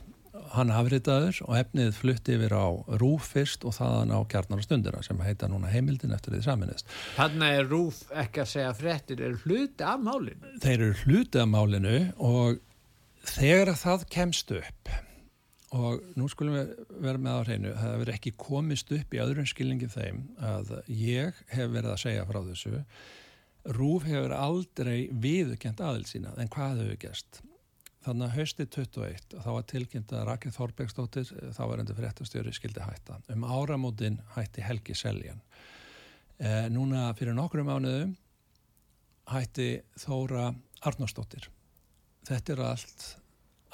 hann afritaður og efnið flutti yfir á Rúf fyrst og þaðan á Kjarnar og stundina sem heita núna heimildin eftir því saminist. Þannig er Rúf ekki að segja frettir, er hluti af málinu? Þeir eru hluti af málinu og þegar það kemst upp og nú skulum við vera með á hreinu það verður ekki komist upp í öðrum skilningi þeim að ég hef verið að segja frá þessu Rúf hefur aldrei viðkjent aðil sína en hvað hefur gæst þannig að haustið 21 þá var tilkynnt að Rakið Þorbergsdóttir þá var endur fréttastjóri skildi hætta um áramótin hætti Helgi Seljan e, núna fyrir nokkru mánuðum hætti Þóra Arnósdóttir þetta er allt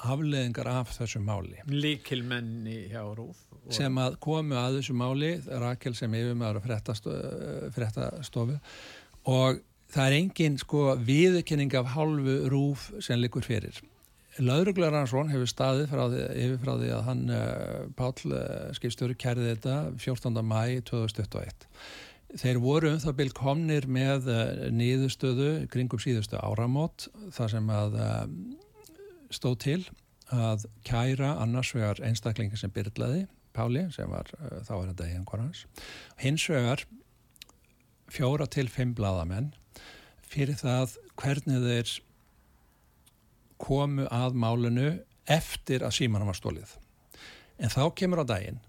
afleðingar af þessu máli. Líkilmenni hjá Rúf. Sem að komu að þessu máli, Rakel sem yfirmaður að frettastofu og það er engin sko viðkenning af hálfu Rúf sem likur fyrir. Lauruglar Ransson hefur staðið frá því, yfir frá því að hann, uh, Pál uh, eh, skipstjóri, kærði þetta 14. mæi 2021. Þeir voru um það byrj komnir með uh, nýðustöðu kringum síðustu áramót þar sem að stóð til að kæra annars vegar einstaklingi sem byrlaði, Páli, sem var þá er þetta eiginkorans, hins vegar fjóra til fimm bladamenn fyrir það hvernig þeir komu að málunu eftir að símanum var stólið. En þá kemur á daginn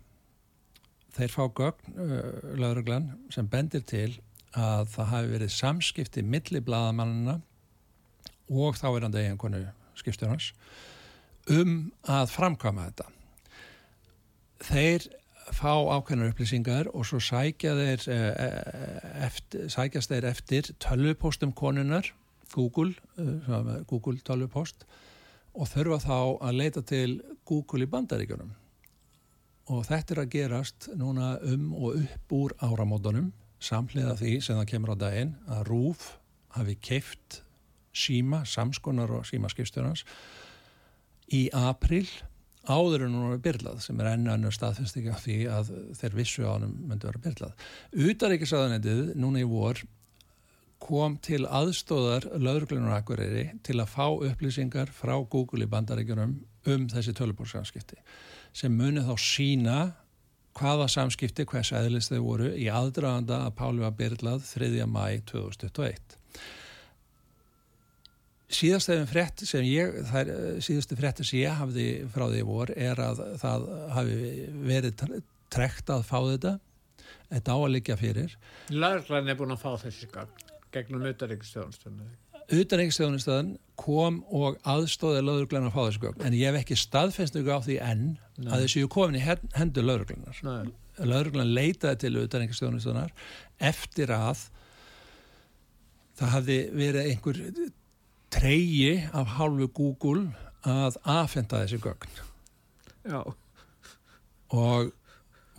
þeir fá gögn uh, lauruglan sem bendir til að það hafi verið samskipti milli bladamannina og þá er hann daginn konu skipstjórnars um að framkama þetta þeir fá ákveðnar upplýsingar og svo sækja þeir eh, eftir, sækjast þeir eftir tölvupostum konunar Google, eh, Google tölvupost og þurfa þá að leita til Google í bandaríkjunum og þetta er að gerast núna um og upp úr áramótanum samlega því sem það kemur á daginn að RÚF hafi keift síma, samskonar og símaskipstjórnans í april áður en hún var byrlað sem er enn annars staðfest ekki af því að þeir vissu á hann myndi vera byrlað. Utaríkisaðanendið núna í vor kom til aðstóðar lauruglunar akkurýri til að fá upplýsingar frá Google í bandaríkjunum um þessi tölubórsamskipti sem muni þá sína hvaða samskipti, hvers eðlist þau voru í aðdraganda að Páli var byrlað 3. mæ 2021 síðastæðin frett sem ég, þær síðustu frettir sem ég hafði frá því vor er að það hafi verið trekt að fá þetta. Þetta á að liggja fyrir. Lörglann er búin að fá þessi gang gegnum utaríkistjóðanstöðun Utaríkistjóðanstöðun kom og aðstóði lögurglann að fá þessi gang en ég hef ekki staðfenstu á því enn Nei. að þessi komin í hendur lögurglannar lögurglann leitaði til utaríkistjóðanstöðunar eftir að það hafði verið einhver treyji af hálfu Google að aðfenda þessi gögn. Já. Og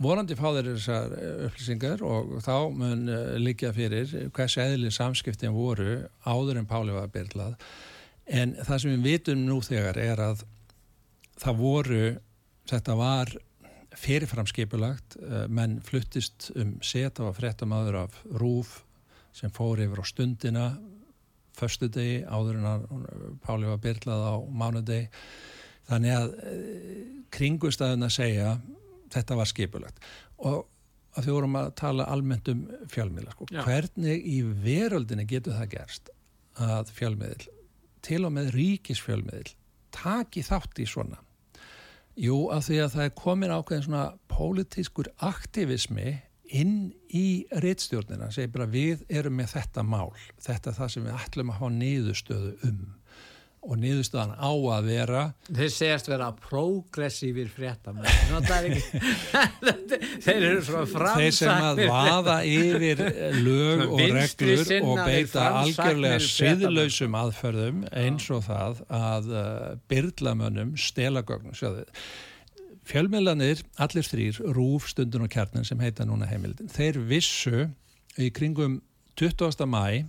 vorandi fá þeir þessar upplýsingar og þá mun uh, liggja fyrir hvers eðli samskiptin voru áður en Páli var byrlað en það sem við vitum nú þegar er að það voru þetta var fyrirframskipulagt uh, menn fluttist um set á að frettum aður af rúf sem fór yfir á stundina förstu degi áður en Páli var byrlað á mánudegi. Þannig að eh, kringustæðun að segja þetta var skipulagt. Og að við vorum að tala almennt um fjálmiðla sko. hvernig í veröldinni getur það gerst að fjálmiðl til og með ríkisfjálmiðl taki þátt í svona? Jú, af því að það er komin ákveðin svona pólitískur aktivismi inn í reittstjórnina segir bara við erum með þetta mál. Þetta er það sem við ætlum að hafa niðurstöðu um og niðurstöðan á að vera þeir segjast vera progressífir fréttamenn. [LAUGHS] Þeir eru svona framsakir þeir sem að vaða yfir lög og reglur og beita algjörlega siðlausum aðferðum eins og það að uh, byrlamönnum stelagögnum sjáðu Fjölmiðlanir, allir þrýr, Rúf, Stundun og Kjarnin sem heita núna heimildin, þeir vissu í kringum 20. mæ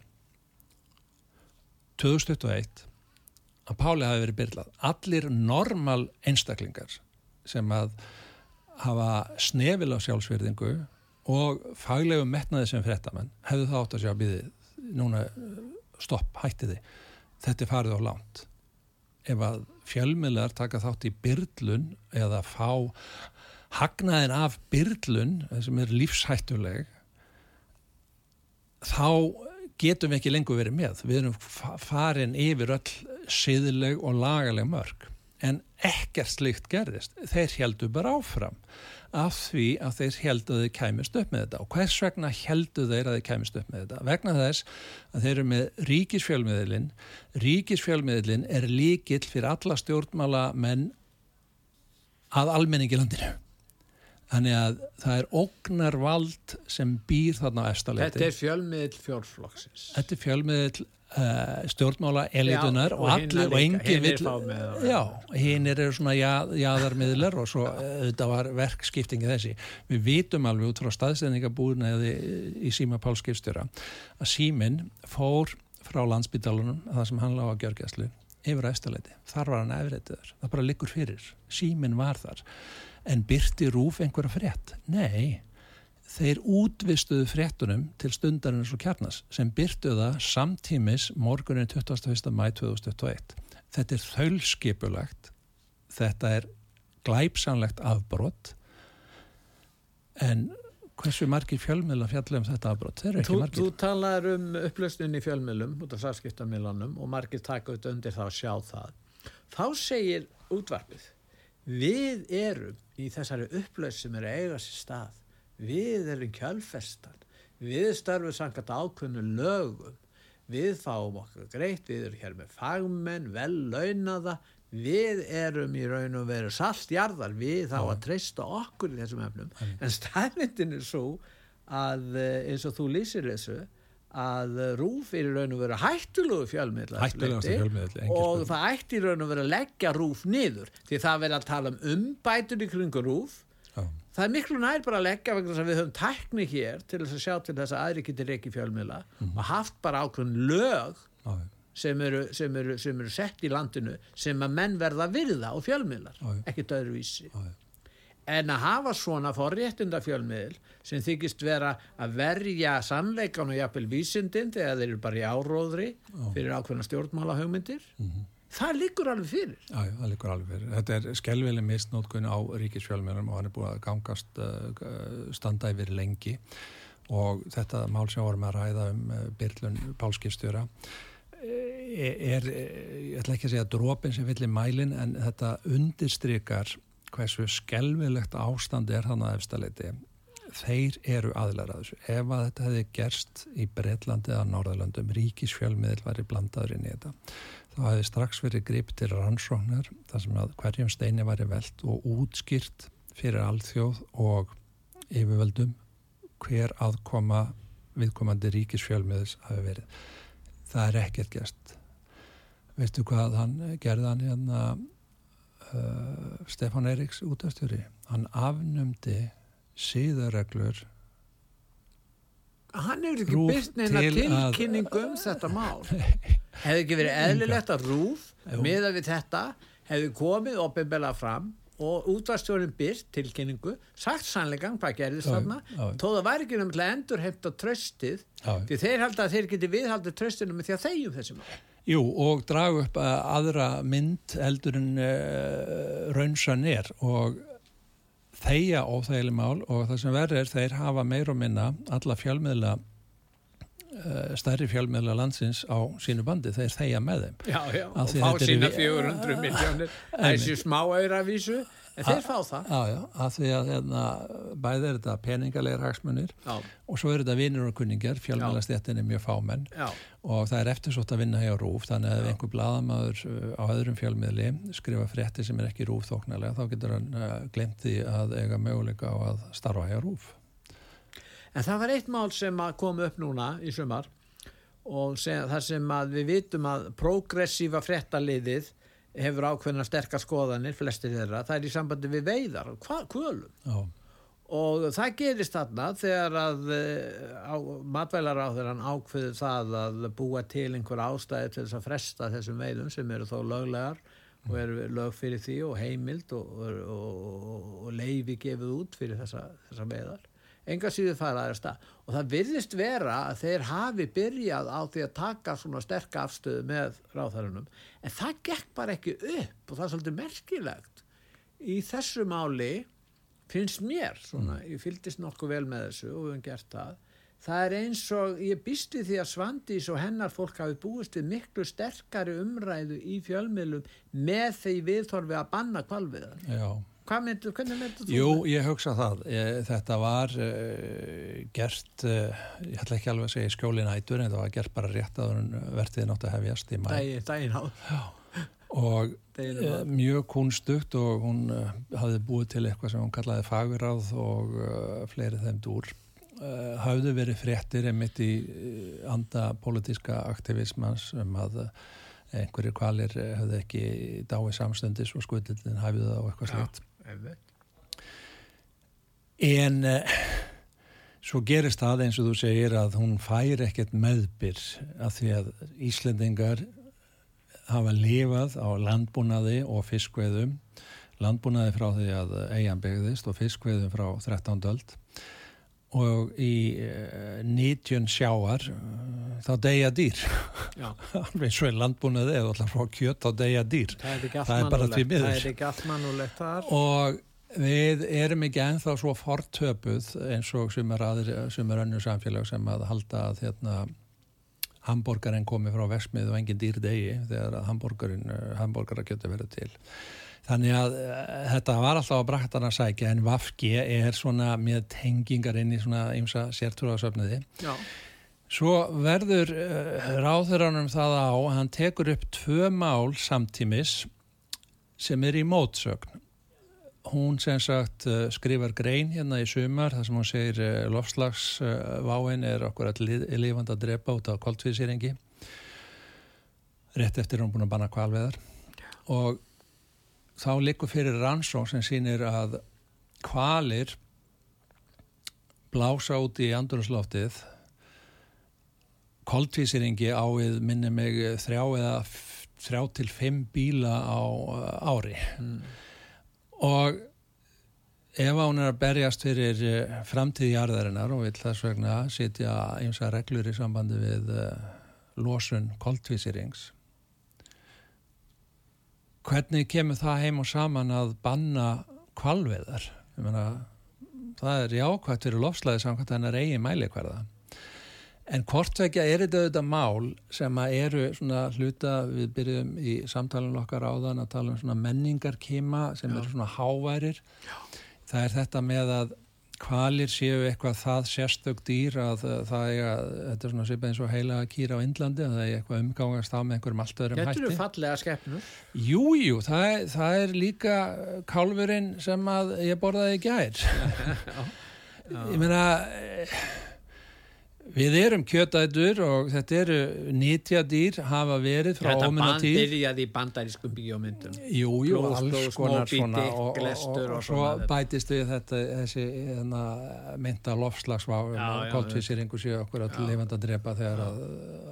2021 að Páli hafi verið byrlað. Allir normal einstaklingar sem að hafa snefil á sjálfsverðingu og faglegu metnaði sem frettamenn hefðu það átt að sjá að býði núna stopp, hætti þið. Þetta er farið á lánt. Ef að fjölmiðlar taka þátt í byrlun eða fá hagnaðin af byrlun sem er lífshættuleg þá getum við ekki lengur verið með við erum farin yfir öll siðleg og lagaleg mörg en ekkert slíkt gerðist. Þeir heldu bara áfram af því að þeir heldu að þeir kæmist upp með þetta. Og hvers vegna heldu þeir að þeir kæmist upp með þetta? Vegna þess að þeir eru með ríkisfjölmiðlin ríkisfjölmiðlin er líkill fyrir alla stjórnmála menn að almenningi landinu. Þannig að það er ógnarvald sem býr þarna á efstaleiti. Þetta er fjölmiðl fjórflokksins. Þetta er fjölmiðl uh, stjórnmála elitunar Já, og, og allir og Hinir vill. Já, hinn eru svona jað, jaðarmiðlar og svo þetta var verkskiptingi þessi við vitum alveg út frá staðsendingabúðina eða í síma pálskipstjóra að síminn fór frá landsbytalunum að það sem hann lág á gjörgjæslu yfir að eftirleiti, þar var hann efriðtiður það bara liggur fyrir, síminn var þar. En byrti rúf einhverja frétt? Nei, þeir útvistuðu fréttunum til stundarinn og kjarnas sem byrtu það samtímis morgunin 21. mæ 2021. Þetta er þaulskipulagt, þetta er glæpsanlegt afbrott en hversu margir fjölmiðla fjallum þetta afbrott? Þeir eru ekki Þú, margir. þú talar um upplösnin í fjölmiðlum út af sarskiptamillanum og margir taka auðvitað undir það að sjá það. Þá segir útvarpið, við erum í þessari upplös sem er að eiga sér stað. Við erum kjölfestan. Við starfum sangat ákveðnu lögum. Við fáum okkur greitt, við erum hér með fagmenn, vel launaða. Við erum í raun og veru saltjarðar, við þá að treysta okkur í þessum efnum. En staðmyndin er svo að eh, eins og þú lýsir þessu að rúf er í raun og veru hættulegu fjölmiðla og það ætti í raun og veru að leggja rúf niður því það verður að tala um umbætur í kringu rúf það er miklu nær bara að leggja vegna þess að við höfum tækni hér til þess að sjá til þess að aðri getur ekki fjölmiðla Mhm. og haft bara ákveðin lög sem eru, sem, eru, sem eru sett í landinu sem að menn verða virða og já. ekkert öðruvísi. En að hafa svona forréttinda fjölmiðl sem þykist vera að verja sannleikan og jafnvel vísindin þegar þeir eru bara í áróðri fyrir ákveðna stjórnmála hugmyndir það liggur alveg fyrir. Já, já, það líkur alveg fyrir. Þetta er skelvileg misnótkun á ríkisfjölmjörnum og hann er búið að gangast uh, standa yfir lengi. Og þetta mál sem vorum að ræða um uh, Byrlun Pálskipstjóra er, ég ætla ekki að segja drópin sem villi mælin en þetta undirstrykar hversu skelvilegt ástand er þannig að efstaleiti þeir eru aðlar að þessu. Ef að þetta hefði gerst í Breitlandi eða Norðalöndum, ríkisfjölmiðl var í blandaður inn í þetta þá hefði strax verið grip til rannsóknar þar sem að hverjum steini væri velt og útskýrt fyrir alþjóð og yfirvöldum hver aðkoma viðkomandi ríkisfjölmiðls hafi verið. Það er ekkert gest. Veistu hvað hann gerði hann hérna uh, Stefán Eiríks útastjóri? Hann afnumdi síðarreglur hann hefur ekki Rúf byrst neina til tilkynningu um þetta mál. Hefði ekki verið eðlilegt að rúf miða við þetta hefði komið opinbela fram og útvarstjórin byrt tilkynningu sagt sannleikan hvað gerðist þarna þó það væri ekki náttúrulega endur heimt á tröstið því þeir halda að þeir geti viðhaldið tröstinu með því að þegjum þessi mál Jú, og dragu upp uh, aðra mynd eldur en uh, raunsan er og þeia óþægileg mál og það sem verður er þeir hafa meir og minna alla fjölmiðla uh, stærri fjölmiðla landsins á sínu bandi, þeir þeia með þeim. Já, já, og fá sína við- 400 miljónir þessi smá auðravísu en þeir fá það. Já, já, að því að hérna, bæði er þetta peningalegir hagsmunir já, og svo er þetta vinur og kunningar, fjölmiðlastjættin er mjög fámenn já, og það er eftirsótt að vinna hjá rúf þannig að ef einhver bladamaður uh, á öðrum fjölmiðli skrifa frétti sem er ekki rúf þóknarlega þá getur hann uh, glemt því að eiga möguleika á að starfa hjá rúf En það var eitt mál sem kom upp núna í sumar og sem, það sem við vitum að progressífa fréttaliðið hefur ákveðna sterkar skoðanir, flestir þeirra, það er í sambandi við veiðar, hvað, kvölum. Já, Og það gerist þarna þegar að matvælar á þeirran ákveðu það að búa til einhver ástæði til þess að fresta þessum veiðum sem eru þó löglegar og eru lög fyrir því og heimild og, og, og, og leifi gefið út fyrir þessa, þessa veiðar. Enga síður fara aðra stað. Og það virðist vera að þeir hafi byrjað á því að taka svona sterk afstöðu með ráðhærunum. En það gekk bara ekki upp og það er svolítið merkilegt. Í þessu máli finnst mér svona, ég fylgdist nokkuð vel með þessu og við höfum gert það það er eins og ég býst við því að Svandís og hennar fólk hafi búist við miklu sterkari umræðu í fjölmiðlum með því viðþorfi að banna kvalviðar. Já. Myndu, hvernig myndu þú? Jú, ég hugsa það. Ég, þetta var uh, gert, uh, ég ætla ekki alveg að segja skjólin ættur, en það var gert bara rétt að verðið nátt að hefjast í mæ. Dægin, á. Já. Og uh, mjög kunstugt og hún hafði búið til eitthvað sem hún kallaði faguráð og fleiri þeim dúr. Hafðu verið fréttir einmitt í anda politíska aktivismans um að einhverjir kvalir hefði ekki dáið samstundis og skuldildin hafið það og eitthvað slikt. En uh, svo gerist það eins og þú segir að hún fær ekkert meðbyr af því að Íslendingar hafa lifað á landbúnaði og fiskveðum landbúnaði frá því að eigin byggðist og fiskveðum frá 13. öld og í uh, nýtjun sjáar þá deyja dýr. [LAUGHS] Eins og í landbúnaði eða alltaf frá kjött þá deyja dýr. Það er, það er bara því miður. Er og við erum ekki enþá svo fortöpuð eins og sem er, er önnu samfélag sem að halda að hérna, hambúrgarinn komi frá versmið og engin dýr degi þegar hambúrgarinn getur verið til þannig að uh, þetta var alltaf að braktan að sækja en Vafki er svona með tengingar inn í svona ymsa sértrúðasöfniði svo verður uh, ráðuranum það á hann tekur upp tvö mál samtímis sem er í mótsögn. Hún sem sagt uh, skrifar grein hérna í sumar þar sem hún segir lofslagsváin er okkur allir lifand að drepa út á koltvísýringi. Rétt eftir hún búin að banna kvalveðar og þá likur fyrir rannsók sem sýnir að kvalir blása út í andurnsloftið koltvísýringi ávið minni mig þrjá eða þrjá til fimm bíla á ári. Mm. Og ef hún er að berjast fyrir eh, framtíð jarðarinnar og vil þess vegna sitja einsa reglur í sambandi við uh, losun koltvísirings hvernig kemur það heim og saman að banna kvalveðar það er jákvæmt fyrir lofslæði samkvæmt hennar eigin mælikverða En hvortvekja er þetta auðvitað mál sem að eru svona hluta, við byrjum í samtalenu okkar áðan að tala um svona menningarkima sem Já. eru svona háværir. Já. Það er þetta með að kvalir séu eitthvað það sérstök dýr að það er að, þetta er svona svipað eins og heila kýra á Indlandi að það er eitthvað umgangast á með einhverjum allt öðrum hætti. Þetta eru fallega skeppnur? Jújú, jú, það, það er líka kálfurinn sem að ég borðaði í gær. [LAUGHS] Ég meina Við erum kjötætur og þetta eru nýtjadýr hafa verið frá óminna tíð. Þetta byrjaði í bandarískum bíómyndum. Jú, jú, alls konar svona og, og, og, og svo bætist við þetta þessi hérna, mynda lofslagsvá koltvísýringu séu okkur að lifanda drepa þegar að,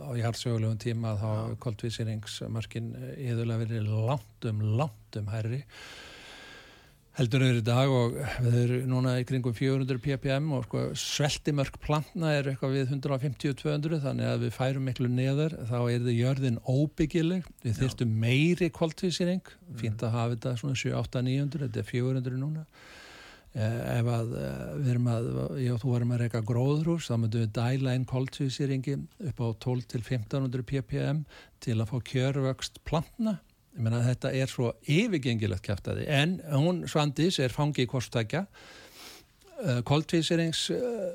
á hjartsögulegum tíma þá koltvísýringsmarkin yðurlega verið langt um, langt um herri heldur öðru dag og við erum núna í kringum 400 ppm og sko, sveltimörk plantna er eitthvað við 150-200 þannig að við færum miklu neðar þá er þið jörðin óbyggileg. Við þyrstum meiri kváltvísýring mm. fínt að hafa þetta svona 7-8-900 þetta er 400 núna. Eh, ef að eh, við erum að já þú varum að reyka gróðrús þá myndum við dæla inn kváltvísýringi upp á 12-1500 ppm til að fá kjörvöxt plantna ég menna þetta er svo yfirgengilegt kæftæði en hún Svandís er fangi í kostækja uh, koldvísirings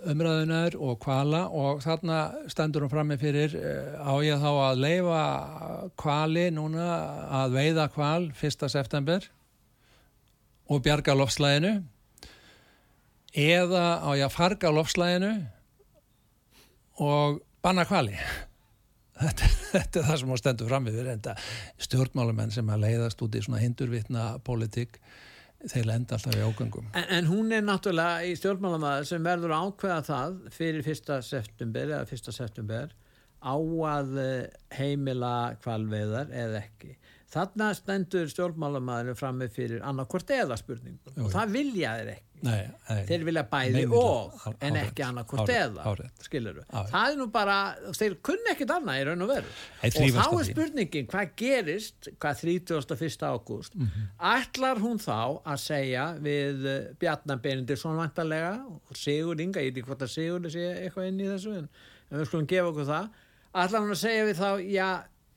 umræðunar og kvala og þarna stendur hún fram með fyrir uh, á ég þá að leifa kvali núna að veiða kval 1. september og bjarga lofslæginu eða á ég að farga lofslæginu og banna kvali þetta, [LAUGHS] þetta er það sem á stendur fram við stjórnmálumenn sem að leiðast út í svona hindurvitna politík þeir lenda alltaf í ágangum en, en hún er náttúrulega í stjórnmálamæður sem verður ákveða það fyrir fyrsta september eða fyrsta september á að eh, heimila kvalveiðar eða ekki. Þarna stendur stjórnmálamæðinu fram með fyrir annarkvort eða spurningum. Og það vilja þeir ekki Nei, nei. þeir vilja bæði Nei, og há- en ekki annarkvort hárrétt, eða skilur Já. það er nú bara, þeir kunni ekkit annað í raun og veru og þá er spurningin hvað gerist hvað 31. ágúst Mhm. ætlar hún þá að segja við eh, Bjarnar Benediktsson vantarlega og Sigur Inga, ég veit ekki hvort að Sigur sé eitthvað inn í þessu en, en við skulum gefa okkur það ætlar hún að segja við þá já,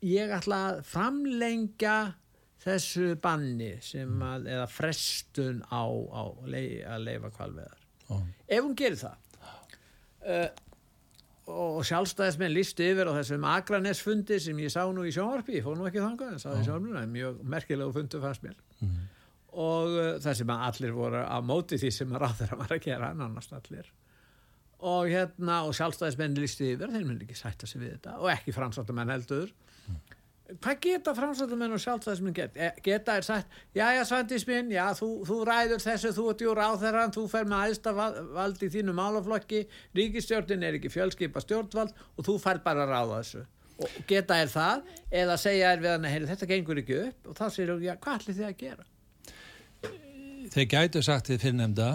ég ætla að framlengja þessu banni sem að, eða frestun á, á lei, að leifa kvalveðar Ó. ef hún gerir það uh, og sjálfstæðismenn listi yfir á þessum agranesfundi sem ég sá nú í sjónvarpi, ég fór nú ekki þangað en sá því sjónvarpinu, en mjög merkilegu fundu fannst mér. Og uh, það sem að allir voru á móti því sem að ráður var að gera, nánast allir. Og hérna og sjálfstæðismenn listi yfir, þeir mun ekki sætta sig við þetta og ekki framsáttumenn heldur hvað geta framsættumenn og sjálfstæðismenn get, Eh, geta er sagt, já já Svandís minn já þú, þú ræður þessu, þú ert jú ráþeran þú fer með aðsta vald í þínu málaflokki, ríkistjórnin er ekki fjölskipa stjórnvald og þú fær bara að ráða þessu. Og geta er það? Eða segja er við hann að þetta gengur ekki upp. Og þá segir þú, já hvað ætlir þið að gera? Þeir gætu sagt þið fyrrnemda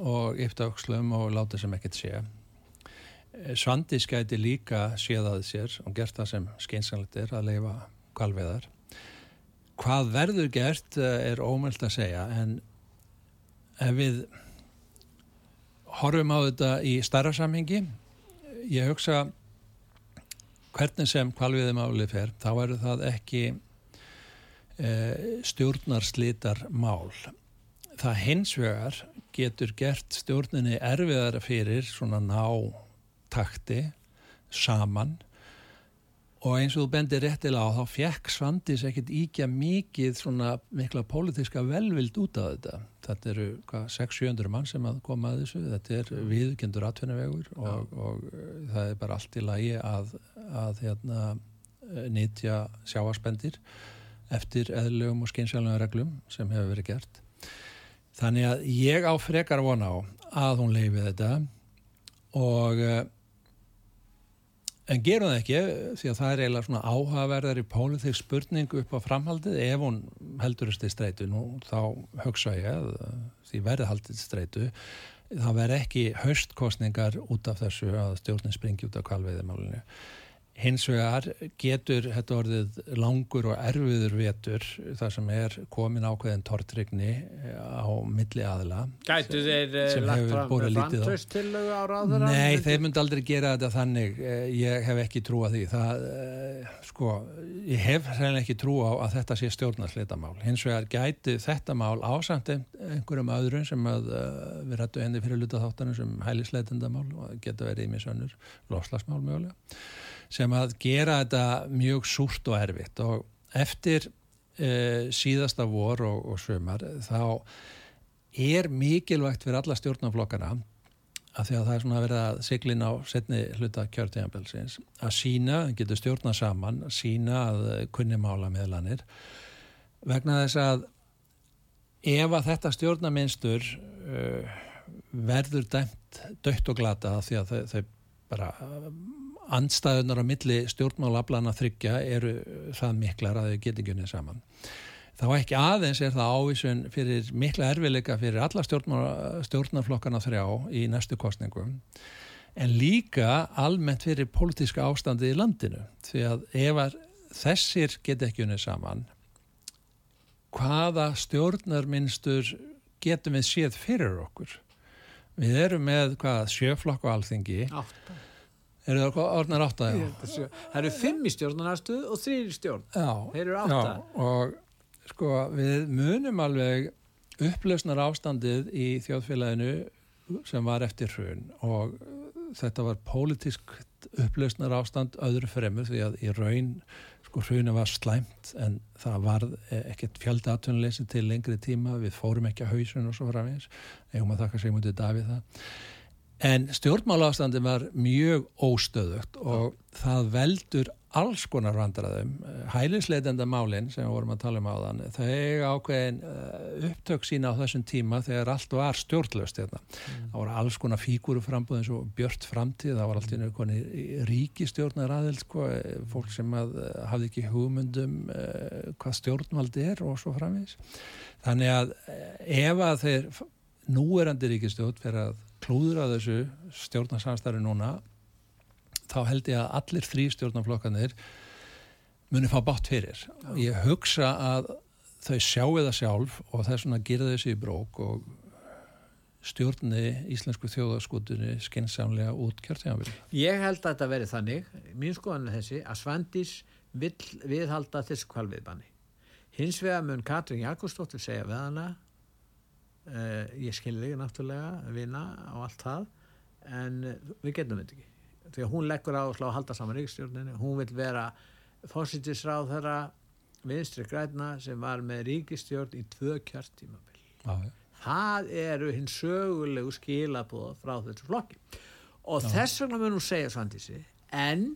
og yfta aukslum og láta sem ekkert sé. Eh, Svandís gæti líka séðað sér og gert það sem skeinsanlegt er að leifa kvalveðar. Hvað verður gert eh, er ómöld að segja en ef við horfum á þetta í starra samhengi, ég hugsa hvernig sem kvalviðimáli fer, þá eru það ekki e, stjórnarslítar mál. Það hins vegar getur gert stjórninni erfiðara fyrir svona ná takti saman og eins og þú bendir réttilega á þá fekk Svandís ekkit íkja mikið svona mikla pólitíska velvild út af þetta. Þetta eru hvað, 600-700 mann sem að koma að þessu, þetta er viðkendur atvinnavegur og, og uh, það er bara allt í lagi að, að hérna, eh, nýtja sjáaspendir eftir eðlugum og skynsjálfum reglum sem hefur verið gert. Þannig að ég á frekar vona á að hún leifi þetta og uh, en gerum það ekki því að það er eiginlega svona áhugaverðar í pólitík spurning upp á framhaldið. Ef hún heldur þessi streitu nú þá hugsa ég að uh, því verði haldið streitu það verði ekki höstkostningar út af þessu að stjórnin springi út af kvalveiðimálinu hins vegar getur þetta orðið langur og erfiður vetur þar sem er komin ákveðin tortrygni á milli aðla Gætu þeir eh, lagt fram með lítið á. ráðherra? Nei, þeir myndi aldrei gera þetta þannig Eh, ég hef ekki trú að því það, eh, sko, ég hef reynilega ekki trú á að þetta sé stjórnarsleitamál hins vegar gæti þetta mál ásamt ein- einhverjum öðrum sem að við rættu henni fyrir luta þáttanum sem hælisleitendamál og geta verið í misönnur lofslagsmál mögulega sem að gera þetta mjög súrt og erfitt. Og eftir uh, síðasta vor og, og sömar þá er mikilvægt fyrir alla stjórnaflokkana að því að það er svona að vera að siglin á setni hluta kjörtíðanbelsins að sína, getur stjórna saman sína að kunni mála meðlanir. Vegna þess að ef að þetta stjórnaminstur uh, verður dæmt dött og glata því að þau, þau bara andstæðunar á milli stjórnmálablana þryggja eru það miklar að þau geti ekki unnið saman. Þá ekki aðeins er það ávísun fyrir mikla erfileika fyrir alla stjórnarflokkana þrjá í næstu kostningum en líka almennt fyrir pólitíska ástandi í landinu. Því að ef þessir get ekki unnið saman hvaða stjórnarmynstur getum við séð fyrir okkur? Við erum með hvað sjöflokk og alþingi. Átta. Eru það orðnar átta. Það eru fimm í stjórnarnastuð og þrýr í stjórn. Já, Þeir eru átta. Já, og sko við munum alveg upplösnar ástandið í þjóðfélaginu sem var eftir hrun og þetta var pólitísk upplösnar ástand öðru fremur því að í raun sko hrunu var slæmt en það var ekkert fjölda atvinnuleysi til lengri tíma, við fórum ekki að hausun og svo framins, eigum að þakka Sigmundi Davíð það En stjórnmálaástandi var mjög óstöðugt og það veldur alls konar vandræðum. Hælinsleitenda málinn sem við vorum að tala um á þann, þau ákveðin uh, upptök sína á þessum tíma þegar allt var stjórnlaust hérna. Mm. Það voru alls konar fígúru frambúð eins og björt framtíð, það var allt í nögu ríkistjórnar aðeins, sko, fólk sem að, uh, hafði ekki hugmyndum hvað stjórnvaldi er og svo framvís. Þannig að ef að þeir núerandi ríkistjórn fyrir að klúður að þessu stjórnarsamstarfi núna þá held ég að allir þrý stjórnarflokkanir muni fá bátt fyrir. Ég hugsa að þau sjáu það sjálf og það er svona að gera þessi í brók og stjórni íslensku þjóðaskutunni skynnsamlega út kjörtíðanvili. Ég held að þetta veri þannig, mín skoðan er þessi, að Svandís vil viðhalda þessu kvalviðbanni. Hins vegar mun Katrín Jakobsdóttir segja við hana Uh, ég skilði náttúrulega vinna á allt það en uh, við getum þetta ekki því að hún leggur á að halda saman ríkistjórninu hún vil vera fósittisráð þeirra vinstri græna sem var með ríkistjórn í tvö kjartímabill ah, ja. það eru hins sögulegu skilabóð frá þessu flokki og ah. þess vegna mun hún segja Svandísi en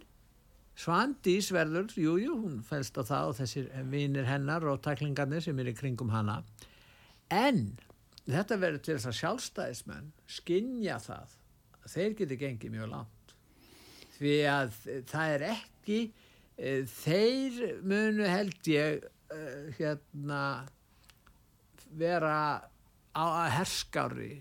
Svandís verður, jújú, jú, hún fælst á það og þessir vinir hennar og taklingarnir sem er í kringum hana en þetta verður til þess að sjálfstæðismenn skinja það að þeir geti gengið mjög langt því að það er ekki e, þeir munu held ég e, hérna vera á herskári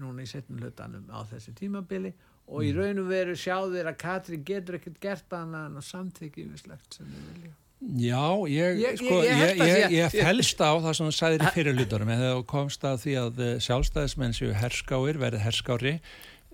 núna í setnum hlutanum á þessu tímabili og í mm. raun og veru sjáðir að Katrín getur ekkert gert annað en að samþykja yfirslegt sem við viljum Já, ég, ég, sko, ég, ég, ég fælst á það sem þú sagðir í fyrirlutunum þú komst að því að eh, sjálfstæðismenn séu herskáir, verði herskári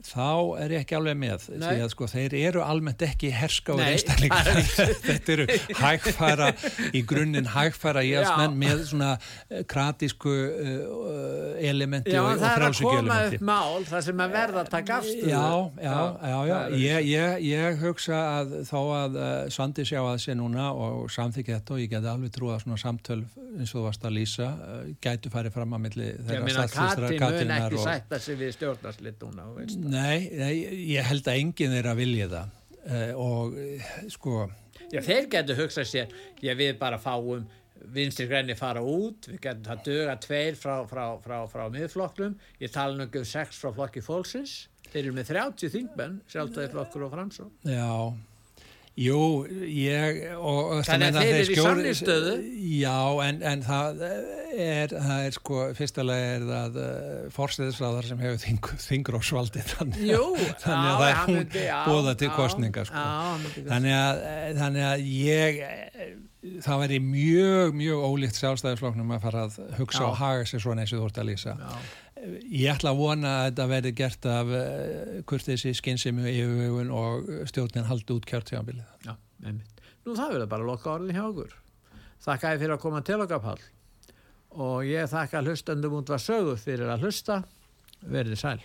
þá er ég ekki alveg með Nei. því að sko þeir eru almennt ekki herskáður einstaklingar [LAUGHS] þetta eru hægfæra í grunninn hægfæra jæfsmenn með svona eh, kratísku uh, elementi já, og, og frálsöki elementi Já það er að koma upp mál það sem að verða að taka afstöðu. Já, já, já, já. Ég, ég, ég hugsa að þó að uh, Svandi sjá að sé núna og samþykja þetta og ég geti alveg trú að svona samtöl eins og þú varst að lýsa uh, gætu farið fram að milli þeirra statslistra Katrin mun ekki sætta sig við stjórnarslitt núna Nei, nei, ég held að enginn er að vilja það. Uh, og sko Já, þeir getur hugsað sér, ég við bara fáum vinstir græni fara út við getum það döga tveir frá, frá, frá, frá miðflokklum, ég tala nú um sex frá flokki fólksins, þeir eru með 30 þingmenn, sjálftæði flokkur og fransó Já Jú, ég og, Þannig að þeir eru í samlistöðu Já, en, en það er það er sko, fyrstulega er það uh, eh, fórstæðisráðar sem hefur þing, þingrósvaldi þannig, Jú, þannig að [LAUGHS] á, það er hún bóða til kostninga sko. á, þannig, að, þannig að ég það væri mjög, mjög ólíkt sjálfstæðisfloknum að fara að hugsa og haga sér svona eins og þú ert að lýsa. Já Ég ætla að vona að þetta verði gert af uh, kurtið skynsemi yfirvögun og stjórnin haldi út kjörtjáðanbilið. Já, einmitt. Nú það verður bara að loka orðin hjá okkur. Þakka ég fyrir að koma til okkar pál og ég þakka hlustandum út var sögu fyrir að hlusta. Verðið sæl.